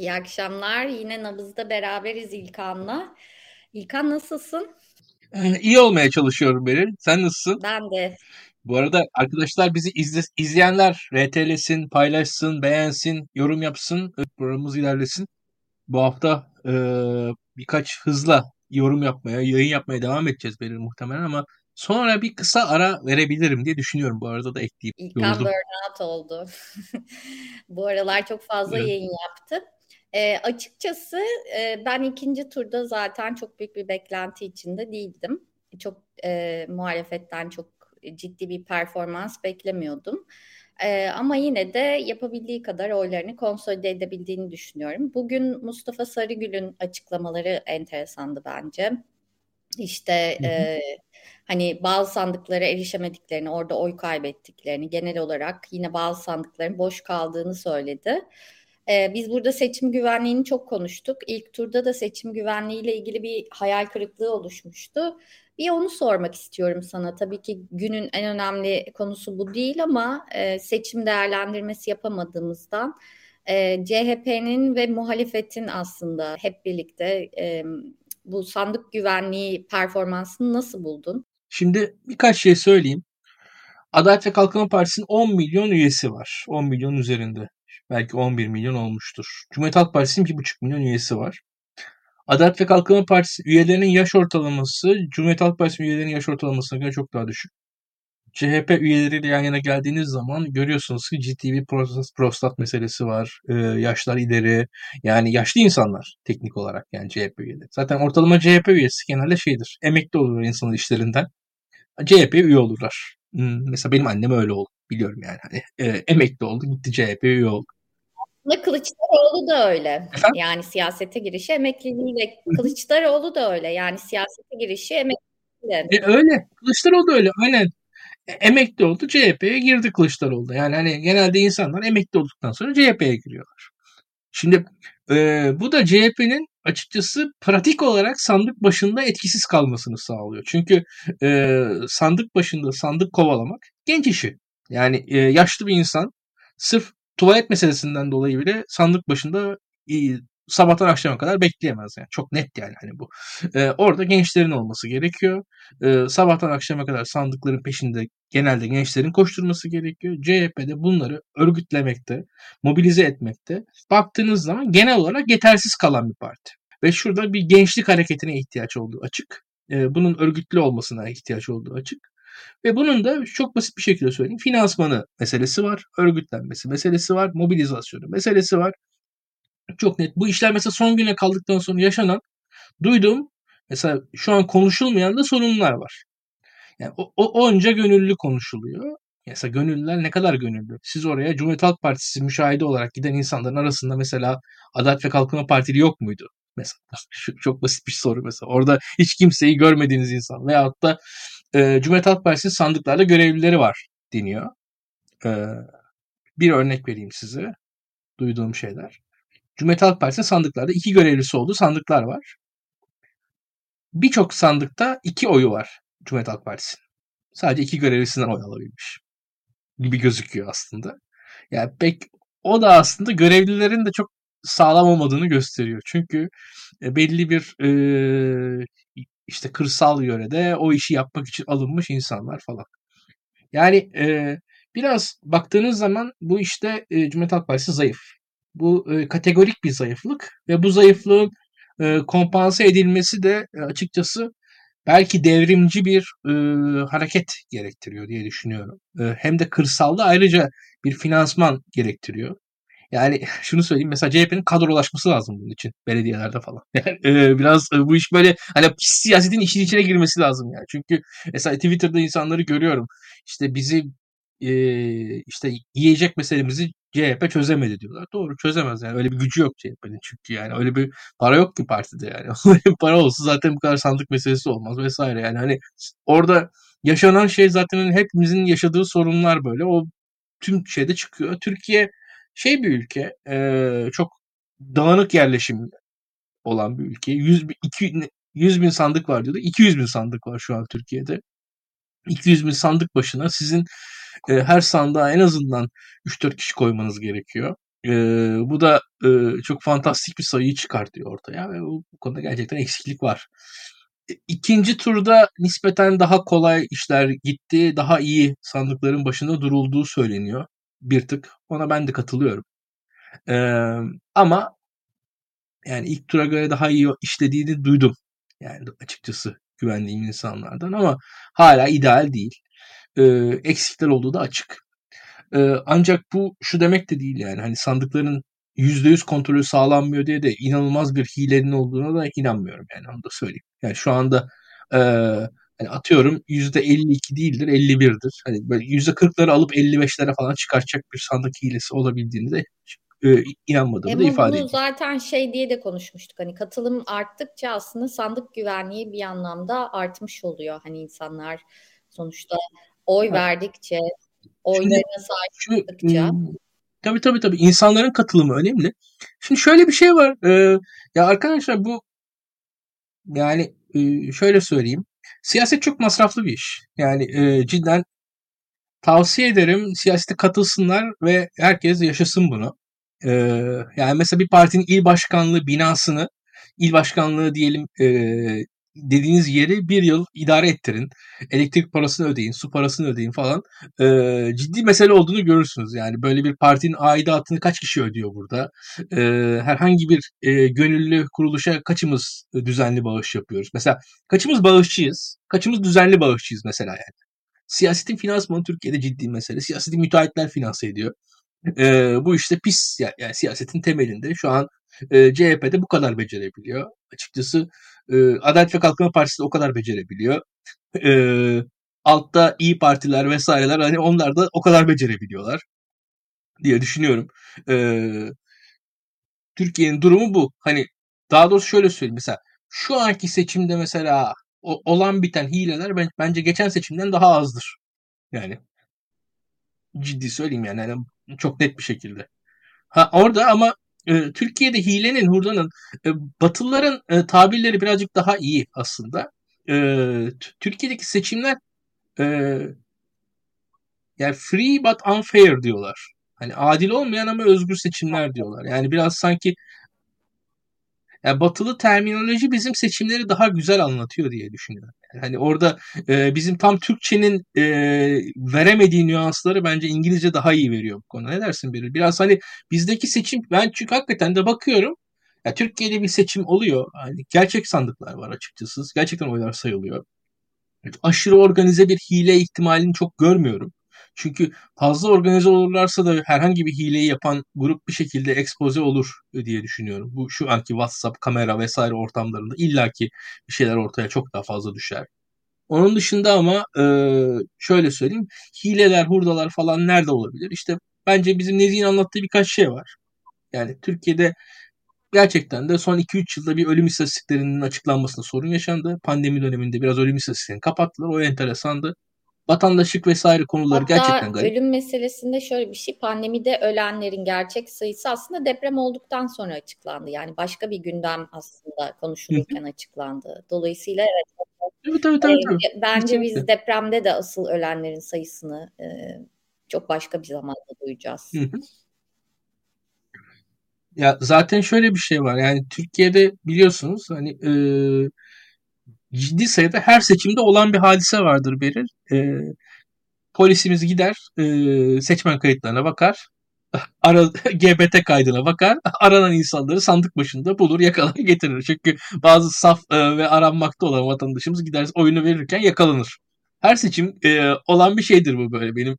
İyi akşamlar. Yine Nabız'da beraberiz İlkan'la. İlkan nasılsın? Ee, iyi olmaya çalışıyorum Beril. Sen nasılsın? Ben de. Bu arada arkadaşlar bizi izle, izleyenler RT'lesin, paylaşsın, beğensin, yorum yapsın. Programımız ilerlesin. Bu hafta e, birkaç hızla yorum yapmaya, yayın yapmaya devam edeceğiz Beril muhtemelen ama sonra bir kısa ara verebilirim diye düşünüyorum. Bu arada da ekleyeyim. İlkan Yoruldum. burnout oldu. Bu aralar çok fazla evet. yayın yaptı. E, açıkçası e, ben ikinci turda zaten çok büyük bir beklenti içinde değildim. Çok e, muhalefetten çok ciddi bir performans beklemiyordum. E, ama yine de yapabildiği kadar oylarını konsolide edebildiğini düşünüyorum. Bugün Mustafa Sarıgül'ün açıklamaları enteresandı bence. İşte e, hani bazı sandıklara erişemediklerini, orada oy kaybettiklerini, genel olarak yine bazı sandıkların boş kaldığını söyledi. Ee, biz burada seçim güvenliğini çok konuştuk. İlk turda da seçim güvenliğiyle ilgili bir hayal kırıklığı oluşmuştu. Bir onu sormak istiyorum sana. Tabii ki günün en önemli konusu bu değil ama e, seçim değerlendirmesi yapamadığımızdan e, CHP'nin ve muhalefetin aslında hep birlikte e, bu sandık güvenliği performansını nasıl buldun? Şimdi birkaç şey söyleyeyim. Adalet ve Kalkınma Partisi'nin 10 milyon üyesi var. 10 milyon üzerinde. Belki 11 milyon olmuştur. Cumhuriyet Halk Partisi'nin 2,5 milyon üyesi var. Adalet ve Kalkınma Partisi üyelerinin yaş ortalaması Cumhuriyet Halk Partisi üyelerinin yaş ortalamasına göre çok daha düşük. CHP üyeleriyle yan yana geldiğiniz zaman görüyorsunuz ki ciddi bir prostat, prostat meselesi var. Ee, yaşlar ileri yani yaşlı insanlar teknik olarak yani CHP üyeleri. Zaten ortalama CHP üyesi genelde şeydir. Emekli olur insanın işlerinden. CHP üye olurlar. Hmm, mesela benim annem öyle oldu. Biliyorum yani. Hani, e, emekli oldu gitti CHP üye oldu. Aslında Kılıçdaroğlu da öyle. Efendim? Yani siyasete girişi emekliliğiyle. Kılıçdaroğlu da öyle. Yani siyasete girişi emekliliğiyle. E, öyle. Kılıçdaroğlu da öyle. Aynen. E, emekli oldu CHP'ye girdi Kılıçdaroğlu. Yani hani genelde insanlar emekli olduktan sonra CHP'ye giriyorlar. Şimdi e, bu da CHP'nin açıkçası pratik olarak sandık başında etkisiz kalmasını sağlıyor. Çünkü e, sandık başında sandık kovalamak genç işi. Yani e, yaşlı bir insan sırf tuvalet meselesinden dolayı bile sandık başında sabahtan akşama kadar bekleyemez yani. Çok net yani hani bu. E, orada gençlerin olması gerekiyor. E, sabahtan akşama kadar sandıkların peşinde genelde gençlerin koşturması gerekiyor. CHP'de bunları örgütlemekte, mobilize etmekte baktığınız zaman genel olarak yetersiz kalan bir parti. Ve şurada bir gençlik hareketine ihtiyaç olduğu açık. E, bunun örgütlü olmasına ihtiyaç olduğu açık. Ve bunun da çok basit bir şekilde söyleyeyim. Finansmanı meselesi var, örgütlenmesi meselesi var, mobilizasyonu meselesi var. Çok net. Bu işler mesela son güne kaldıktan sonra yaşanan duyduğum mesela şu an konuşulmayan da sorunlar var. Yani o, o onca gönüllü konuşuluyor. Mesela gönüllüler ne kadar gönüllü? Siz oraya Cumhuriyet Halk Partisi müşahede olarak giden insanların arasında mesela Adalet ve Kalkınma Partili yok muydu? Mesela çok basit bir soru mesela. Orada hiç kimseyi görmediğiniz insan veyahut da e, Cumhuriyet Halk Partisi'nin sandıklarda görevlileri var deniyor. E, bir örnek vereyim size. Duyduğum şeyler. Cumhuriyet Halk Partisi'nin sandıklarda iki görevlisi olduğu sandıklar var. Birçok sandıkta iki oyu var Cumhuriyet Halk Partisi'nin. Sadece iki görevlisinden oy alabilmiş. Gibi gözüküyor aslında. Yani pek o da aslında görevlilerin de çok sağlam olmadığını gösteriyor. Çünkü e, belli bir e, işte kırsal yörede o işi yapmak için alınmış insanlar falan. Yani e, biraz baktığınız zaman bu işte e, Cumhuriyet Halk Partisi zayıf. Bu e, kategorik bir zayıflık ve bu zayıflığın e, kompanse edilmesi de e, açıkçası belki devrimci bir e, hareket gerektiriyor diye düşünüyorum. E, hem de kırsalda ayrıca bir finansman gerektiriyor. Yani şunu söyleyeyim mesela CHP'nin kadrolaşması lazım bunun için belediyelerde falan. Yani e, biraz e, bu iş böyle hani siyasetin işin içine girmesi lazım yani. Çünkü mesela Twitter'da insanları görüyorum. İşte bizi e, işte yiyecek meselemizi CHP çözemedi diyorlar. Doğru çözemez yani. Öyle bir gücü yok CHP'nin çünkü yani. Öyle bir para yok ki partide yani. Para olsa zaten bu kadar sandık meselesi olmaz vesaire. Yani hani orada yaşanan şey zaten hepimizin yaşadığı sorunlar böyle. O tüm şeyde çıkıyor. Türkiye şey bir ülke e, çok dağınık yerleşim olan bir ülke. 100 bin, 200, 100 bin sandık var diyordu. 200 bin sandık var şu an Türkiye'de. 200 bin sandık başına sizin e, her sandığa en azından 3-4 kişi koymanız gerekiyor. E, bu da e, çok fantastik bir sayıyı çıkartıyor ortaya ve bu, bu konuda gerçekten eksiklik var. E, ikinci turda nispeten daha kolay işler gitti. Daha iyi sandıkların başında durulduğu söyleniyor. Bir tık. Ona ben de katılıyorum. Ee, ama yani ilk tura göre daha iyi işlediğini duydum. Yani açıkçası güvendiğim insanlardan ama hala ideal değil. Ee, eksikler olduğu da açık. Ee, ancak bu şu demek de değil yani hani sandıkların %100 kontrolü sağlanmıyor diye de inanılmaz bir hilenin olduğuna da inanmıyorum yani onu da söyleyeyim. Yani şu anda e, hani atıyorum %52 değildir 51'dir. Hani böyle %40'ları alıp 55'lere falan çıkartacak bir sandık hilesi olabildiğini de e, inanmadığımı Ama da ifade bunu zaten şey diye de konuşmuştuk. Hani katılım arttıkça aslında sandık güvenliği bir anlamda artmış oluyor. Hani insanlar sonuçta oy evet. verdikçe, oylarına sahip çıktıkça. Tabii tabii tabii. insanların katılımı önemli. Şimdi şöyle bir şey var. Ee, ya arkadaşlar bu yani e, şöyle söyleyeyim. Siyaset çok masraflı bir iş. Yani e, cidden tavsiye ederim siyasete katılsınlar ve herkes yaşasın bunu. Ee, yani mesela bir partinin il başkanlığı binasını, il başkanlığı diyelim e, dediğiniz yeri bir yıl idare ettirin. Elektrik parasını ödeyin, su parasını ödeyin falan. Ee, ciddi mesele olduğunu görürsünüz. Yani böyle bir partinin aidatını kaç kişi ödüyor burada? Ee, herhangi bir e, gönüllü kuruluşa kaçımız düzenli bağış yapıyoruz? Mesela kaçımız bağışçıyız? Kaçımız düzenli bağışçıyız mesela yani? Siyasetin finansmanı Türkiye'de ciddi mesele. Siyaseti müteahhitler finanse ediyor. E, bu işte pis yani siyasetin temelinde şu an e, CHP'de bu kadar becerebiliyor. Açıkçası e, Adalet ve Kalkınma Partisi de o kadar becerebiliyor. E, altta iyi partiler vesaireler hani onlar da o kadar becerebiliyorlar diye düşünüyorum. E, Türkiye'nin durumu bu. Hani daha doğrusu şöyle söyleyeyim mesela şu anki seçimde mesela o, olan biten hileler ben, bence geçen seçimden daha azdır. Yani ciddi söyleyeyim yani. yani çok net bir şekilde. Ha orada ama e, Türkiye'de hilenin, hurdanın, e, Batılıların e, tabirleri birazcık daha iyi aslında. E, Türkiye'deki seçimler e, yani free but unfair diyorlar. Hani adil olmayan ama özgür seçimler diyorlar. Yani biraz sanki yani batılı terminoloji bizim seçimleri daha güzel anlatıyor diye düşünüyorum. Yani hani orada e, bizim tam Türkçenin e, veremediği nüansları bence İngilizce daha iyi veriyor bu konu. Ne dersin Beril? Biraz hani bizdeki seçim ben çünkü hakikaten de bakıyorum. Ya Türkiye'de bir seçim oluyor. Hani gerçek sandıklar var açıkçası. Gerçekten oylar sayılıyor. Aşırı organize bir hile ihtimalini çok görmüyorum. Çünkü fazla organize olurlarsa da herhangi bir hileyi yapan grup bir şekilde ekspoze olur diye düşünüyorum. Bu şu anki WhatsApp, kamera vesaire ortamlarında illaki bir şeyler ortaya çok daha fazla düşer. Onun dışında ama e, şöyle söyleyeyim. Hileler, hurdalar falan nerede olabilir? İşte bence bizim Nezih'in anlattığı birkaç şey var. Yani Türkiye'de gerçekten de son 2-3 yılda bir ölüm istatistiklerinin açıklanmasında sorun yaşandı. Pandemi döneminde biraz ölüm istatistiklerini kapattılar. O enteresandı vatandaşlık vesaire konuları Hatta gerçekten garip. ölüm meselesinde şöyle bir şey pandemide ölenlerin gerçek sayısı aslında deprem olduktan sonra açıklandı. Yani başka bir gündem aslında konuşulurken açıklandı. Dolayısıyla evet. Evet, evet, evet, evet. Bence biz depremde de asıl ölenlerin sayısını e, çok başka bir zamanda duyacağız. Ya zaten şöyle bir şey var. Yani Türkiye'de biliyorsunuz hani e, ciddi sayıda her seçimde olan bir hadise vardır Beril. E, polisimiz gider e, seçmen kayıtlarına bakar. Ara, GBT kaydına bakar. Aranan insanları sandık başında bulur, yakalar, getirir. Çünkü bazı saf e, ve aranmakta olan vatandaşımız gider oyunu verirken yakalanır. Her seçim e, olan bir şeydir bu böyle benim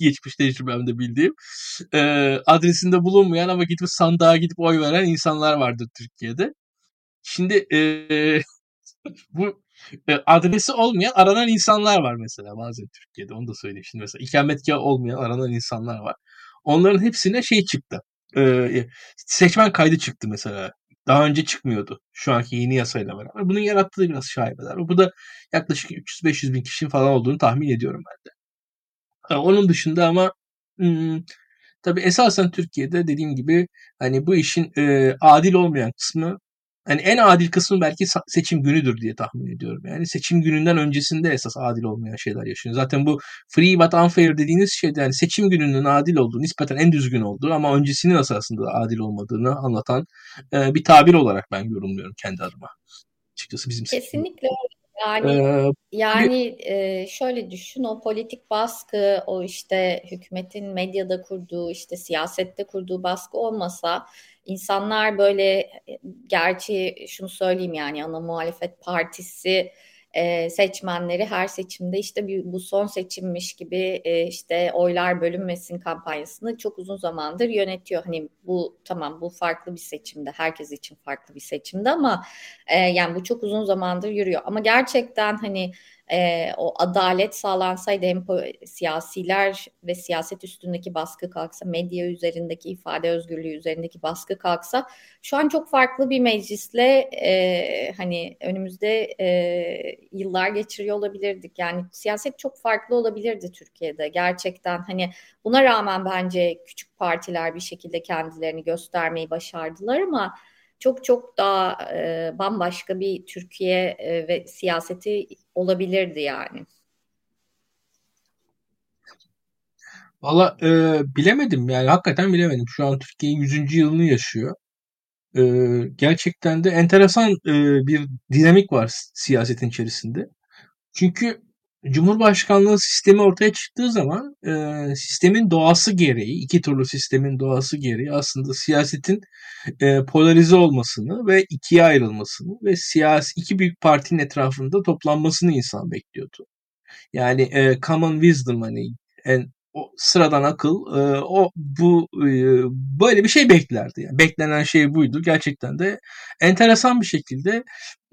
geçmiş tecrübemde bildiğim. E, adresinde bulunmayan ama gidip sandığa gidip oy veren insanlar vardır Türkiye'de. Şimdi e, bu e, adresi olmayan aranan insanlar var mesela bazen Türkiye'de onu da söyleyeyim. Şimdi mesela ikametgahı olmayan aranan insanlar var. Onların hepsine şey çıktı. E, seçmen kaydı çıktı mesela. Daha önce çıkmıyordu. Şu anki yeni yasayla beraber. Bunun yarattığı biraz şaibeler. Bu da yaklaşık 300-500 bin kişinin falan olduğunu tahmin ediyorum ben de. E, onun dışında ama hmm, tabii esasen Türkiye'de dediğim gibi hani bu işin e, adil olmayan kısmı hani en adil kısmı belki seçim günüdür diye tahmin ediyorum. Yani seçim gününden öncesinde esas adil olmayan şeyler yaşanıyor. Zaten bu free but unfair dediğiniz şey yani seçim gününün adil olduğu, nispeten en düzgün olduğu ama öncesinin esasında adil olmadığını anlatan e, bir tabir olarak ben yorumluyorum kendi adıma. Açıkçası bizim Kesinlikle öyle. Yani ee, yani e, şöyle düşün o politik baskı o işte hükümetin medyada kurduğu işte siyasette kurduğu baskı olmasa insanlar böyle gerçi şunu söyleyeyim yani ana muhalefet partisi e, seçmenleri her seçimde işte bir, bu son seçimmiş gibi e, işte oylar bölünmesin kampanyasını çok uzun zamandır yönetiyor. Hani bu tamam bu farklı bir seçimde herkes için farklı bir seçimde ama e, yani bu çok uzun zamandır yürüyor. Ama gerçekten hani e, o adalet sağlansaydı hem siyasiler ve siyaset üstündeki baskı kalksa, medya üzerindeki ifade özgürlüğü üzerindeki baskı kalksa şu an çok farklı bir meclisle e, hani önümüzde e, yıllar geçiriyor olabilirdik. Yani siyaset çok farklı olabilirdi Türkiye'de gerçekten hani buna rağmen bence küçük partiler bir şekilde kendilerini göstermeyi başardılar ama çok çok daha e, bambaşka bir Türkiye e, ve siyaseti olabilirdi yani. Valla e, bilemedim yani hakikaten bilemedim. Şu an Türkiye 100. yılını yaşıyor. E, gerçekten de enteresan e, bir dinamik var siyasetin içerisinde. Çünkü Cumhurbaşkanlığı sistemi ortaya çıktığı zaman e, sistemin doğası gereği, iki türlü sistemin doğası gereği aslında siyasetin e, polarize olmasını ve ikiye ayrılmasını ve siyasi iki büyük partinin etrafında toplanmasını insan bekliyordu. Yani e, common wisdom hani en o sıradan akıl e, o bu e, böyle bir şey beklerdi. Yani beklenen şey buydu. Gerçekten de enteresan bir şekilde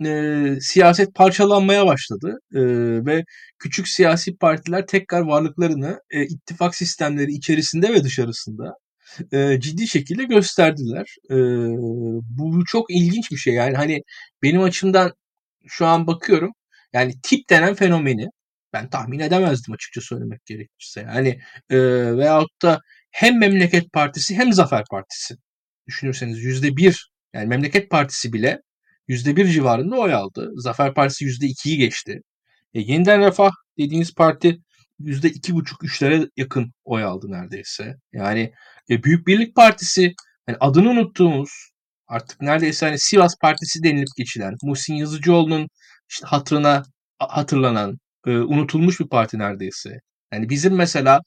e, siyaset parçalanmaya başladı e, ve küçük siyasi partiler tekrar varlıklarını e, ittifak sistemleri içerisinde ve dışarısında e, ciddi şekilde gösterdiler. E, bu çok ilginç bir şey. Yani hani benim açımdan şu an bakıyorum yani tip denen fenomeni ben tahmin edemezdim açıkça söylemek gerekirse. Yani e, veyahut da hem Memleket Partisi hem Zafer Partisi düşünürseniz yüzde bir yani Memleket Partisi bile yüzde bir civarında oy aldı. Zafer Partisi yüzde ikiyi geçti. E, yeniden Refah dediğiniz parti yüzde iki buçuk üçlere yakın oy aldı neredeyse. Yani e, Büyük Birlik Partisi yani adını unuttuğumuz artık neredeyse hani Sivas Partisi denilip geçilen Muhsin Yazıcıoğlu'nun işte hatırına hatırlanan e, unutulmuş bir parti neredeyse. Yani bizim mesela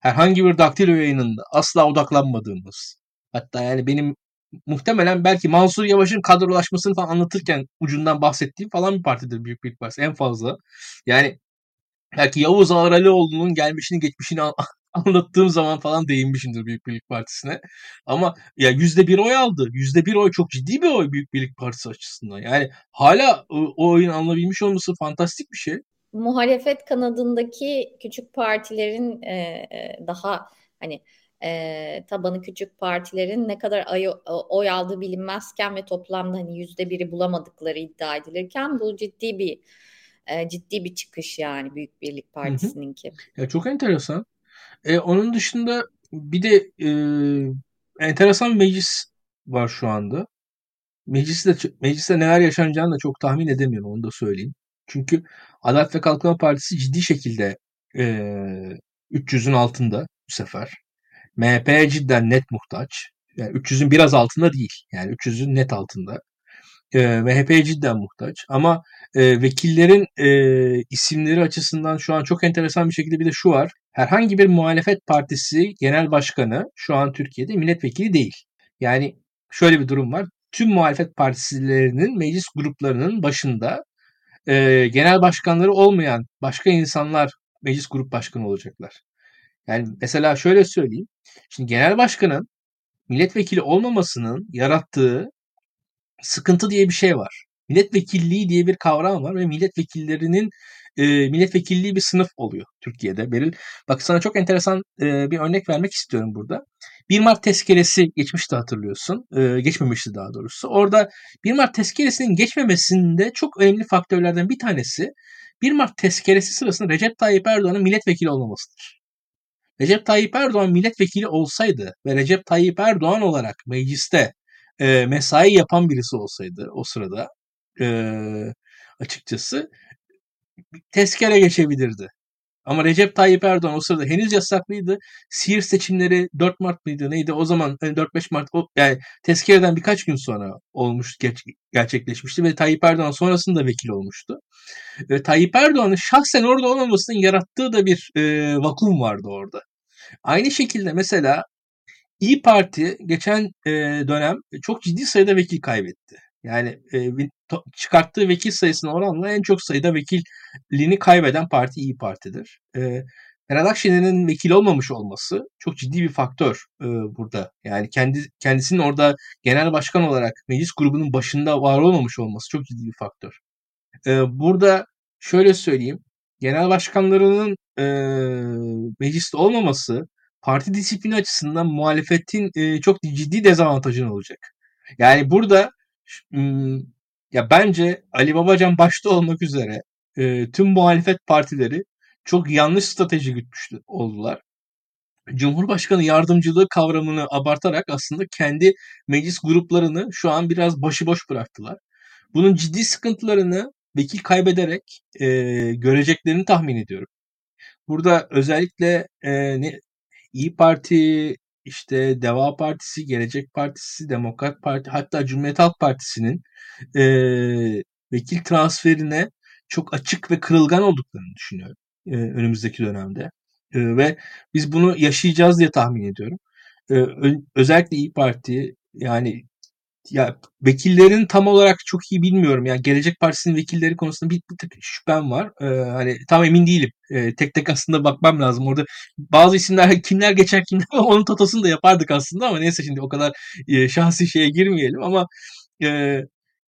herhangi bir daktilo yayınında asla odaklanmadığımız hatta yani benim muhtemelen belki Mansur Yavaş'ın kadrolaşmasını falan anlatırken ucundan bahsettiğim falan bir partidir Büyük Birlik Partisi en fazla. Yani belki Yavuz Ağralioğlu'nun gelmişini geçmişini anlattığım zaman falan değinmişimdir Büyük Birlik Partisi'ne. Ama ya yüzde bir oy aldı. Yüzde bir oy çok ciddi bir oy Büyük Birlik Partisi açısından. Yani hala o, o oyun alınabilmiş olması fantastik bir şey muhalefet kanadındaki küçük partilerin e, e, daha hani e, tabanı küçük partilerin ne kadar ay, oy aldığı bilinmezken ve toplamda hani yüzde biri bulamadıkları iddia edilirken bu ciddi bir e, ciddi bir çıkış yani Büyük Birlik Partisi'ninki. Ya çok enteresan. E, onun dışında bir de e, enteresan meclis var şu anda. Mecliste, mecliste neler yaşanacağını da çok tahmin edemiyorum onu da söyleyeyim. Çünkü Adalet ve Kalkınma Partisi ciddi şekilde e, 300'ün altında bu sefer. MHP cidden net muhtaç. Yani 300'ün biraz altında değil. Yani 300'ün net altında. E, MHP cidden muhtaç. Ama e, vekillerin e, isimleri açısından şu an çok enteresan bir şekilde bir de şu var. Herhangi bir muhalefet partisi genel başkanı şu an Türkiye'de milletvekili değil. Yani şöyle bir durum var. Tüm muhalefet partisilerinin meclis gruplarının başında e, genel başkanları olmayan başka insanlar meclis grup başkanı olacaklar. Yani mesela şöyle söyleyeyim. Şimdi genel başkanın milletvekili olmamasının yarattığı sıkıntı diye bir şey var. Milletvekilliği diye bir kavram var ve milletvekillerinin e, milletvekilliği bir sınıf oluyor Türkiye'de. Beril, bak sana çok enteresan e, bir örnek vermek istiyorum burada. 1 Mart tezkeresi geçmişti hatırlıyorsun. E, geçmemişti daha doğrusu. Orada 1 Mart tezkeresinin geçmemesinde çok önemli faktörlerden bir tanesi 1 Mart tezkeresi sırasında Recep Tayyip Erdoğan'ın milletvekili olmamasıdır. Recep Tayyip Erdoğan milletvekili olsaydı ve Recep Tayyip Erdoğan olarak mecliste e, mesai yapan birisi olsaydı o sırada e, açıkçası tezkere geçebilirdi. Ama Recep Tayyip Erdoğan o sırada henüz yasaklıydı. Siirt seçimleri 4 Mart mıydı neydi o zaman 4-5 hani Mart o, yani tezkereden birkaç gün sonra olmuş gerçekleşmişti ve Tayyip Erdoğan sonrasında vekil olmuştu. E, Tayyip Erdoğan'ın şahsen orada olmamasının yarattığı da bir e, vakum vardı orada. Aynı şekilde mesela İyi Parti geçen e, dönem çok ciddi sayıda vekil kaybetti. Yani e, çıkarttığı vekil sayısına oranla en çok sayıda vekilliğini kaybeden parti İyi Parti'dir. E, Meral Akşener'in vekil olmamış olması çok ciddi bir faktör e, burada. Yani kendi kendisinin orada genel başkan olarak meclis grubunun başında var olmamış olması çok ciddi bir faktör. E, burada şöyle söyleyeyim. Genel başkanlarının e, mecliste olmaması parti disiplini açısından muhalefetin e, çok ciddi dezavantajını olacak. Yani burada ya bence Ali Babacan başta olmak üzere e, tüm muhalefet partileri çok yanlış strateji gütmüştü oldular. Cumhurbaşkanı yardımcılığı kavramını abartarak aslında kendi meclis gruplarını şu an biraz başıboş bıraktılar. Bunun ciddi sıkıntılarını vekil kaybederek e, göreceklerini tahmin ediyorum. Burada özellikle e, ne, İyi Parti, işte Deva Partisi, Gelecek Partisi, Demokrat Parti hatta Cumhuriyet Halk Partisi'nin e, vekil transferine çok açık ve kırılgan olduklarını düşünüyorum e, önümüzdeki dönemde. E, ve biz bunu yaşayacağız diye tahmin ediyorum. E, özellikle İyi Parti yani ya vekillerin tam olarak çok iyi bilmiyorum. Yani Gelecek Partisi'nin vekilleri konusunda bir, bir tık şüphem var. Ee, hani tam emin değilim. Ee, tek tek aslında bakmam lazım. Orada bazı isimler kimler geçer kimler onun totosunu da yapardık aslında ama neyse şimdi o kadar e, şahsi şeye girmeyelim ama e,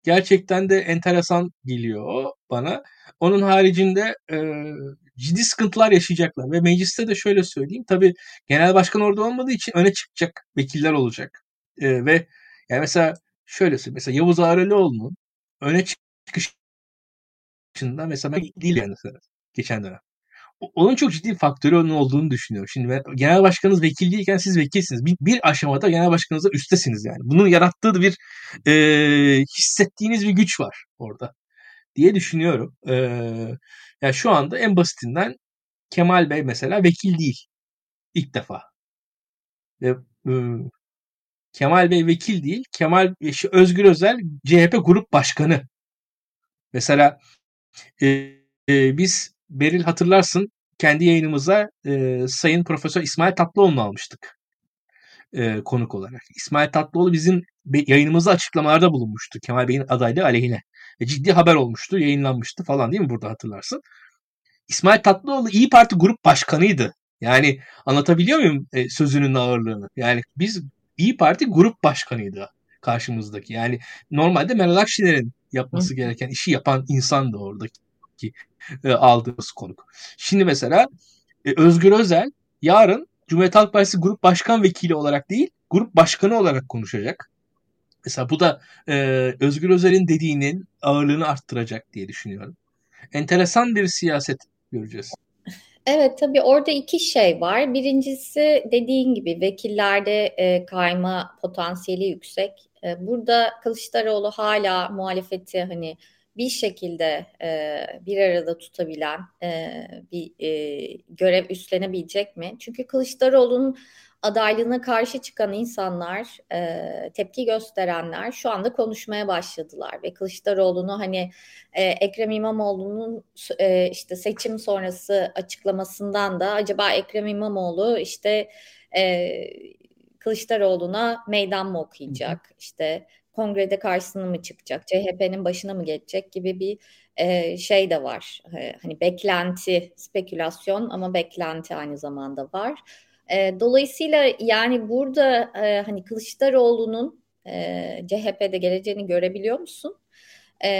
gerçekten de enteresan geliyor bana. Onun haricinde e, ciddi sıkıntılar yaşayacaklar ve mecliste de şöyle söyleyeyim. Tabii genel başkan orada olmadığı için öne çıkacak vekiller olacak. E, ve yani mesela şöyle söyleyeyim. Mesela Yavuz Ağrelioğlu'nun öne çıkışında mesela ben değil yani geçen dönem. Onun çok ciddi faktörü onun olduğunu düşünüyorum. Şimdi genel başkanınız vekil değilken siz vekilsiniz. Bir, bir aşamada genel başkanınızda üstesiniz yani. Bunun yarattığı bir e, hissettiğiniz bir güç var orada diye düşünüyorum. E, yani şu anda en basitinden Kemal Bey mesela vekil değil. İlk defa. Ve Kemal Bey vekil değil. Kemal Özgür Özel CHP grup başkanı. Mesela e, e, biz Beril hatırlarsın kendi yayınımıza e, Sayın Profesör İsmail Tatlıoğlu'nu almıştık e, konuk olarak. İsmail Tatlıoğlu bizim yayınımızda açıklamalarda bulunmuştu Kemal Bey'in adaylığı aleyhine. E, ciddi haber olmuştu, yayınlanmıştı falan değil mi burada hatırlarsın. İsmail Tatlıoğlu İyi Parti grup başkanıydı. Yani anlatabiliyor muyum e, sözünün ağırlığını? Yani biz İyi Parti grup başkanıydı karşımızdaki. Yani normalde Meral Akşener'in yapması gereken işi yapan insan da oradaki e, aldığımız konuk. Şimdi mesela e, Özgür Özel yarın Cumhuriyet Halk Partisi grup başkan vekili olarak değil, grup başkanı olarak konuşacak. Mesela bu da e, Özgür Özel'in dediğinin ağırlığını arttıracak diye düşünüyorum. Enteresan bir siyaset göreceğiz. Evet tabii orada iki şey var. Birincisi dediğin gibi vekillerde e, kayma potansiyeli yüksek. E, burada Kılıçdaroğlu hala muhalefeti hani bir şekilde e, bir arada tutabilen e, bir e, görev üstlenebilecek mi? Çünkü Kılıçdaroğlu'nun adaylığına karşı çıkan insanlar, e, tepki gösterenler şu anda konuşmaya başladılar ve Kılıçdaroğlu'nu hani e, Ekrem İmamoğlu'nun e, işte seçim sonrası açıklamasından da acaba Ekrem İmamoğlu işte e, Kılıçdaroğlu'na meydan mı okuyacak, işte kongrede karşısına mı çıkacak, CHP'nin başına mı geçecek gibi bir e, şey de var. E, hani beklenti, spekülasyon ama beklenti aynı zamanda var. E, dolayısıyla yani burada e, hani Kılıçdaroğlu'nun e, CHP'de geleceğini görebiliyor musun? E,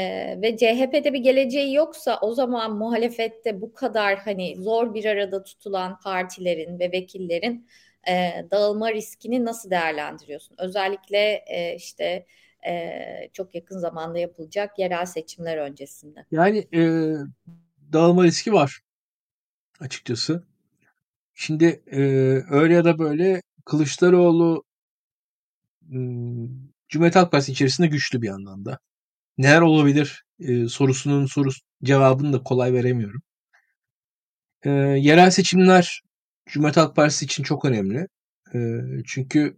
ve CHP'de bir geleceği yoksa o zaman muhalefette bu kadar hani zor bir arada tutulan partilerin ve vekillerin e, dağılma riskini nasıl değerlendiriyorsun? Özellikle e, işte e, çok yakın zamanda yapılacak yerel seçimler öncesinde. Yani e, dağılma riski var açıkçası. Şimdi e, öyle ya da böyle Kılıçdaroğlu Cumhuriyet Halk Partisi içerisinde güçlü bir yandan da. Neler olabilir e, sorusunun sorusu cevabını da kolay veremiyorum. E, yerel seçimler Cumhuriyet Halk Partisi için çok önemli. E, çünkü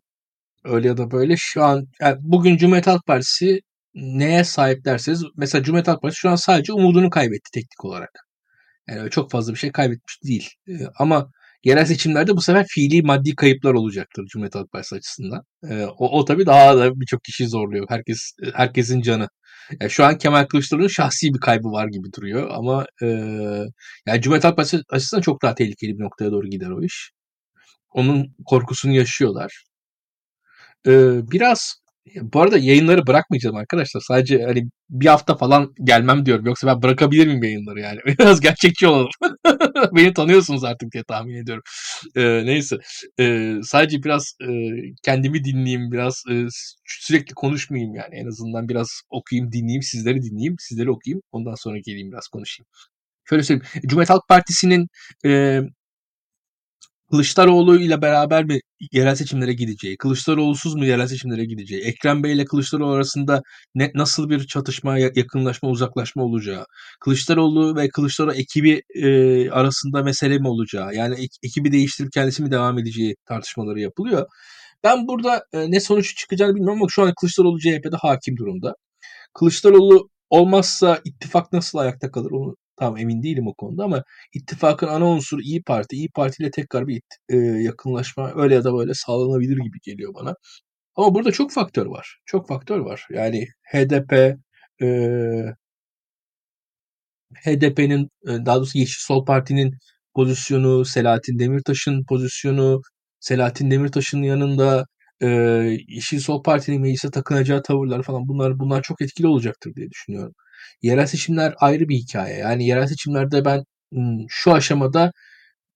öyle ya da böyle şu an yani bugün Cumhuriyet Halk Partisi neye sahip derseniz mesela Cumhuriyet Halk Partisi şu an sadece umudunu kaybetti teknik olarak. Yani çok fazla bir şey kaybetmiş değil. E, ama yerel seçimlerde bu sefer fiili maddi kayıplar olacaktır Cumhuriyet Halk Partisi açısından. E, o, o tabii daha da birçok kişi zorluyor. Herkes herkesin canı. Yani şu an Kemal Kılıçdaroğlu'nun şahsi bir kaybı var gibi duruyor ama e, yani Cumhuriyet Halk Partisi açısından çok daha tehlikeli bir noktaya doğru gider o iş. Onun korkusunu yaşıyorlar. E, biraz bu arada yayınları bırakmayacağım arkadaşlar. Sadece hani bir hafta falan gelmem diyorum. Yoksa ben bırakabilir miyim yayınları yani? Biraz gerçekçi olalım. Beni tanıyorsunuz artık diye tahmin ediyorum. Ee, neyse. Ee, sadece biraz e, kendimi dinleyeyim. Biraz e, sürekli konuşmayayım yani. En azından biraz okuyayım, dinleyeyim. Sizleri dinleyeyim. Sizleri okuyayım. Ondan sonra geleyim biraz konuşayım. Şöyle söyleyeyim. Cumhuriyet Halk Partisi'nin e, Kılıçdaroğlu ile beraber mi yerel seçimlere gideceği, Kılıçdaroğlu'suz mu yerel seçimlere gideceği, Ekrem Bey ile Kılıçdaroğlu arasında ne, nasıl bir çatışma, yakınlaşma, uzaklaşma olacağı, Kılıçdaroğlu ve Kılıçdaroğlu ekibi e, arasında mesele mi olacağı, yani ekibi değiştirip kendisi mi devam edeceği tartışmaları yapılıyor. Ben burada e, ne sonuç çıkacağını bilmiyorum ama şu an Kılıçdaroğlu CHP'de hakim durumda. Kılıçdaroğlu olmazsa ittifak nasıl ayakta kalır onu Tam emin değilim o konuda ama ittifakın ana unsuru İyi Parti. İyi Parti ile tekrar bir e, yakınlaşma öyle ya da böyle sağlanabilir gibi geliyor bana. Ama burada çok faktör var. Çok faktör var. Yani HDP, e, HDP'nin daha doğrusu Yeşil Sol Parti'nin pozisyonu, Selahattin Demirtaş'ın pozisyonu, Selahattin Demirtaş'ın yanında e, Yeşil Sol Parti'nin meclise takınacağı tavırlar falan bunlar bunlar çok etkili olacaktır diye düşünüyorum. Yerel seçimler ayrı bir hikaye. Yani yerel seçimlerde ben şu aşamada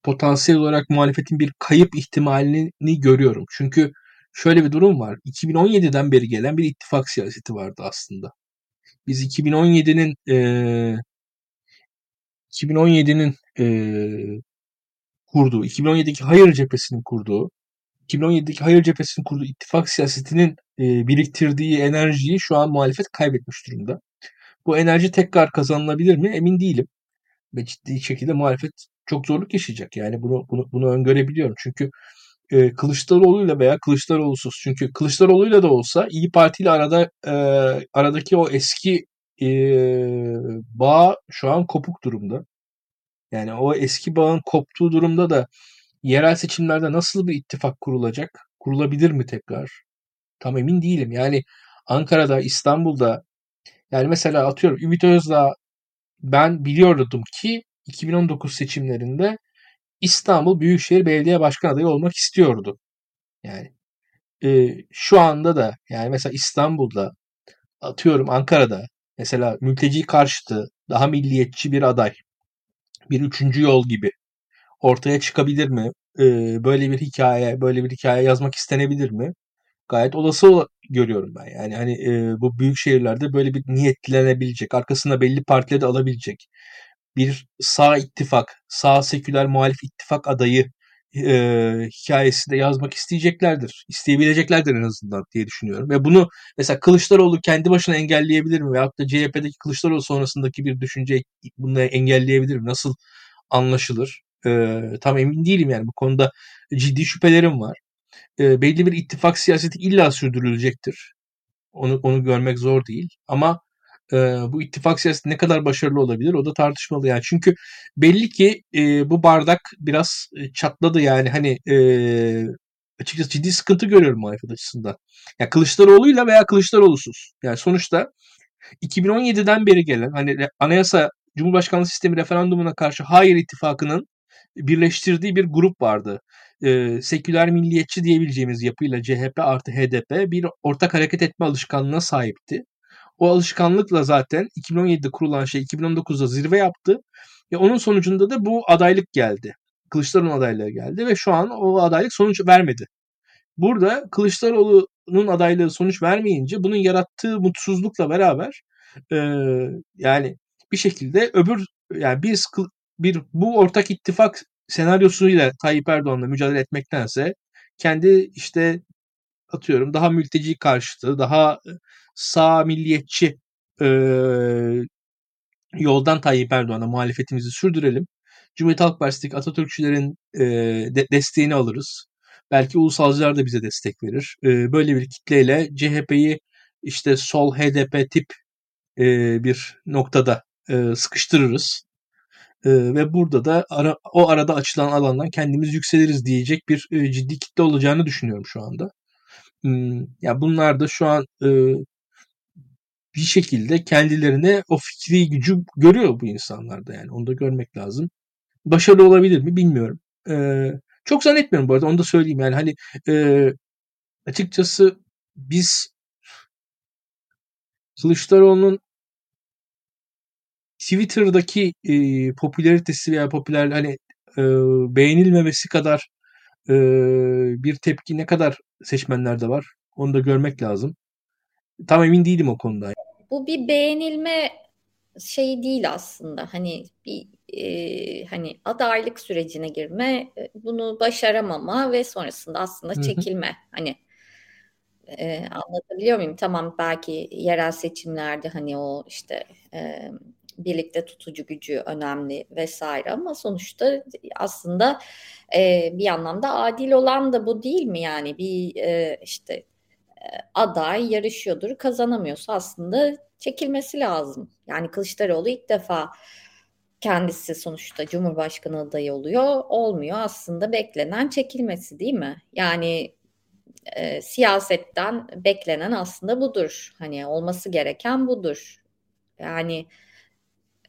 potansiyel olarak muhalefetin bir kayıp ihtimalini görüyorum. Çünkü şöyle bir durum var. 2017'den beri gelen bir ittifak siyaseti vardı aslında. Biz 2017'nin e, 2017'nin e, kurduğu, 2017'deki hayır cephesinin kurduğu, 2017'deki hayır cephesinin kurduğu ittifak siyasetinin e, biriktirdiği enerjiyi şu an muhalefet kaybetmiş durumda. Bu enerji tekrar kazanılabilir mi? Emin değilim. Ve ciddi şekilde muhalefet çok zorluk yaşayacak. Yani bunu bunu, bunu öngörebiliyorum. Çünkü e, Kılıçdaroğlu'yla veya Kılıçdaroğlu'suz. Çünkü Kılıçdaroğlu'yla da olsa İyi Parti ile arada e, aradaki o eski e, bağ şu an kopuk durumda. Yani o eski bağın koptuğu durumda da yerel seçimlerde nasıl bir ittifak kurulacak? Kurulabilir mi tekrar? Tam emin değilim. Yani Ankara'da, İstanbul'da yani mesela atıyorum Ümit Özdağ ben biliyordum ki 2019 seçimlerinde İstanbul Büyükşehir Belediye Başkan adayı olmak istiyordu. Yani e, şu anda da yani mesela İstanbul'da atıyorum Ankara'da mesela mülteci karşıtı daha milliyetçi bir aday bir üçüncü yol gibi ortaya çıkabilir mi? E, böyle bir hikaye böyle bir hikaye yazmak istenebilir mi? Gayet olası görüyorum ben. Yani hani e, bu büyük şehirlerde böyle bir niyetlenebilecek, arkasında belli partileri de alabilecek bir sağ ittifak, sağ seküler muhalif ittifak adayı e, hikayesi de yazmak isteyeceklerdir. İsteyebileceklerdir en azından diye düşünüyorum. Ve bunu mesela Kılıçdaroğlu kendi başına engelleyebilir mi? Veyahut da CHP'deki Kılıçdaroğlu sonrasındaki bir düşünce bunu engelleyebilir mi? Nasıl anlaşılır? E, tam emin değilim yani bu konuda ciddi şüphelerim var e, belli bir ittifak siyaseti illa sürdürülecektir. Onu onu görmek zor değil. Ama e, bu ittifak siyaseti ne kadar başarılı olabilir o da tartışmalı yani. Çünkü belli ki e, bu bardak biraz çatladı yani hani e, açıkçası ciddi sıkıntı görüyorum muhalefet açısından. Yani Kılıçdaroğlu'yla veya Kılıçdaroğlu'suz. Yani sonuçta 2017'den beri gelen hani anayasa Cumhurbaşkanlığı sistemi referandumuna karşı hayır ittifakının birleştirdiği bir grup vardı e, seküler milliyetçi diyebileceğimiz yapıyla CHP artı HDP bir ortak hareket etme alışkanlığına sahipti. O alışkanlıkla zaten 2017'de kurulan şey 2019'da zirve yaptı. Ve onun sonucunda da bu adaylık geldi. Kılıçdaroğlu adaylığı geldi ve şu an o adaylık sonuç vermedi. Burada Kılıçdaroğlu'nun adaylığı sonuç vermeyince bunun yarattığı mutsuzlukla beraber e, yani bir şekilde öbür yani biz bir bu ortak ittifak senaryosuyla Tayyip Erdoğan'la mücadele etmektense kendi işte atıyorum daha mülteci karşıtı, daha sağ milliyetçi e, yoldan Tayyip Erdoğan'a muhalefetimizi sürdürelim. Cumhuriyet Halk Partisi'ndeki Atatürkçülerin e, de, desteğini alırız. Belki ulusalcılar da bize destek verir. E, böyle bir kitleyle CHP'yi işte sol HDP tip e, bir noktada e, sıkıştırırız. E, ve burada da ara, o arada açılan alandan kendimiz yükseliriz diyecek bir e, ciddi kitle olacağını düşünüyorum şu anda. Hmm, ya bunlar da şu an e, bir şekilde kendilerine o fikri gücü görüyor bu insanlarda yani onu da görmek lazım. Başarılı olabilir mi bilmiyorum. Ee, çok zannetmiyorum bu arada onu da söyleyeyim yani hani e, açıkçası biz Kılıçdaroğlu'nun Twitter'daki e, popülaritesi veya popüler hani e, beğenilmemesi kadar e, bir tepki ne kadar seçmenlerde var onu da görmek lazım. Tam emin değilim o konuda. Bu bir beğenilme şey değil aslında. Hani bir e, hani adaylık sürecine girme, bunu başaramama ve sonrasında aslında çekilme. Hı hı. Hani e, anlatabiliyor muyum? Tamam belki yerel seçimlerde hani o işte e, birlikte tutucu gücü önemli vesaire ama sonuçta aslında e, bir anlamda adil olan da bu değil mi yani bir e, işte e, aday yarışıyordur kazanamıyorsa aslında çekilmesi lazım. Yani Kılıçdaroğlu ilk defa kendisi sonuçta Cumhurbaşkanı adayı oluyor. Olmuyor aslında beklenen çekilmesi değil mi? Yani e, siyasetten beklenen aslında budur. Hani olması gereken budur. Yani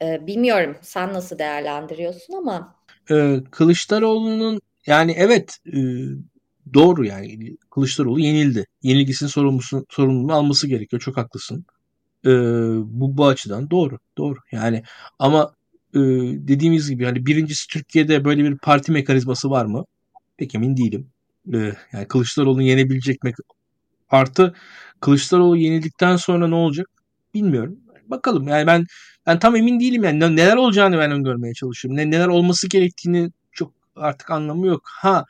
e, bilmiyorum sen nasıl değerlendiriyorsun ama. Ee, Kılıçdaroğlu'nun yani evet e, doğru yani Kılıçdaroğlu yenildi. Yenilgisinin sorumluluğunu alması gerekiyor. Çok haklısın. Ee, bu, bu açıdan doğru. Doğru. Yani ama e, dediğimiz gibi hani birincisi Türkiye'de böyle bir parti mekanizması var mı? Pek emin değilim. Ee, yani Kılıçdaroğlu'nu yenebilecek mi? Artı Kılıçdaroğlu yenildikten sonra ne olacak? Bilmiyorum. Bakalım. Yani ben ben tam emin değilim yani neler olacağını ben öngörmeye çalışıyorum. Ne, neler olması gerektiğini çok artık anlamı yok. Ha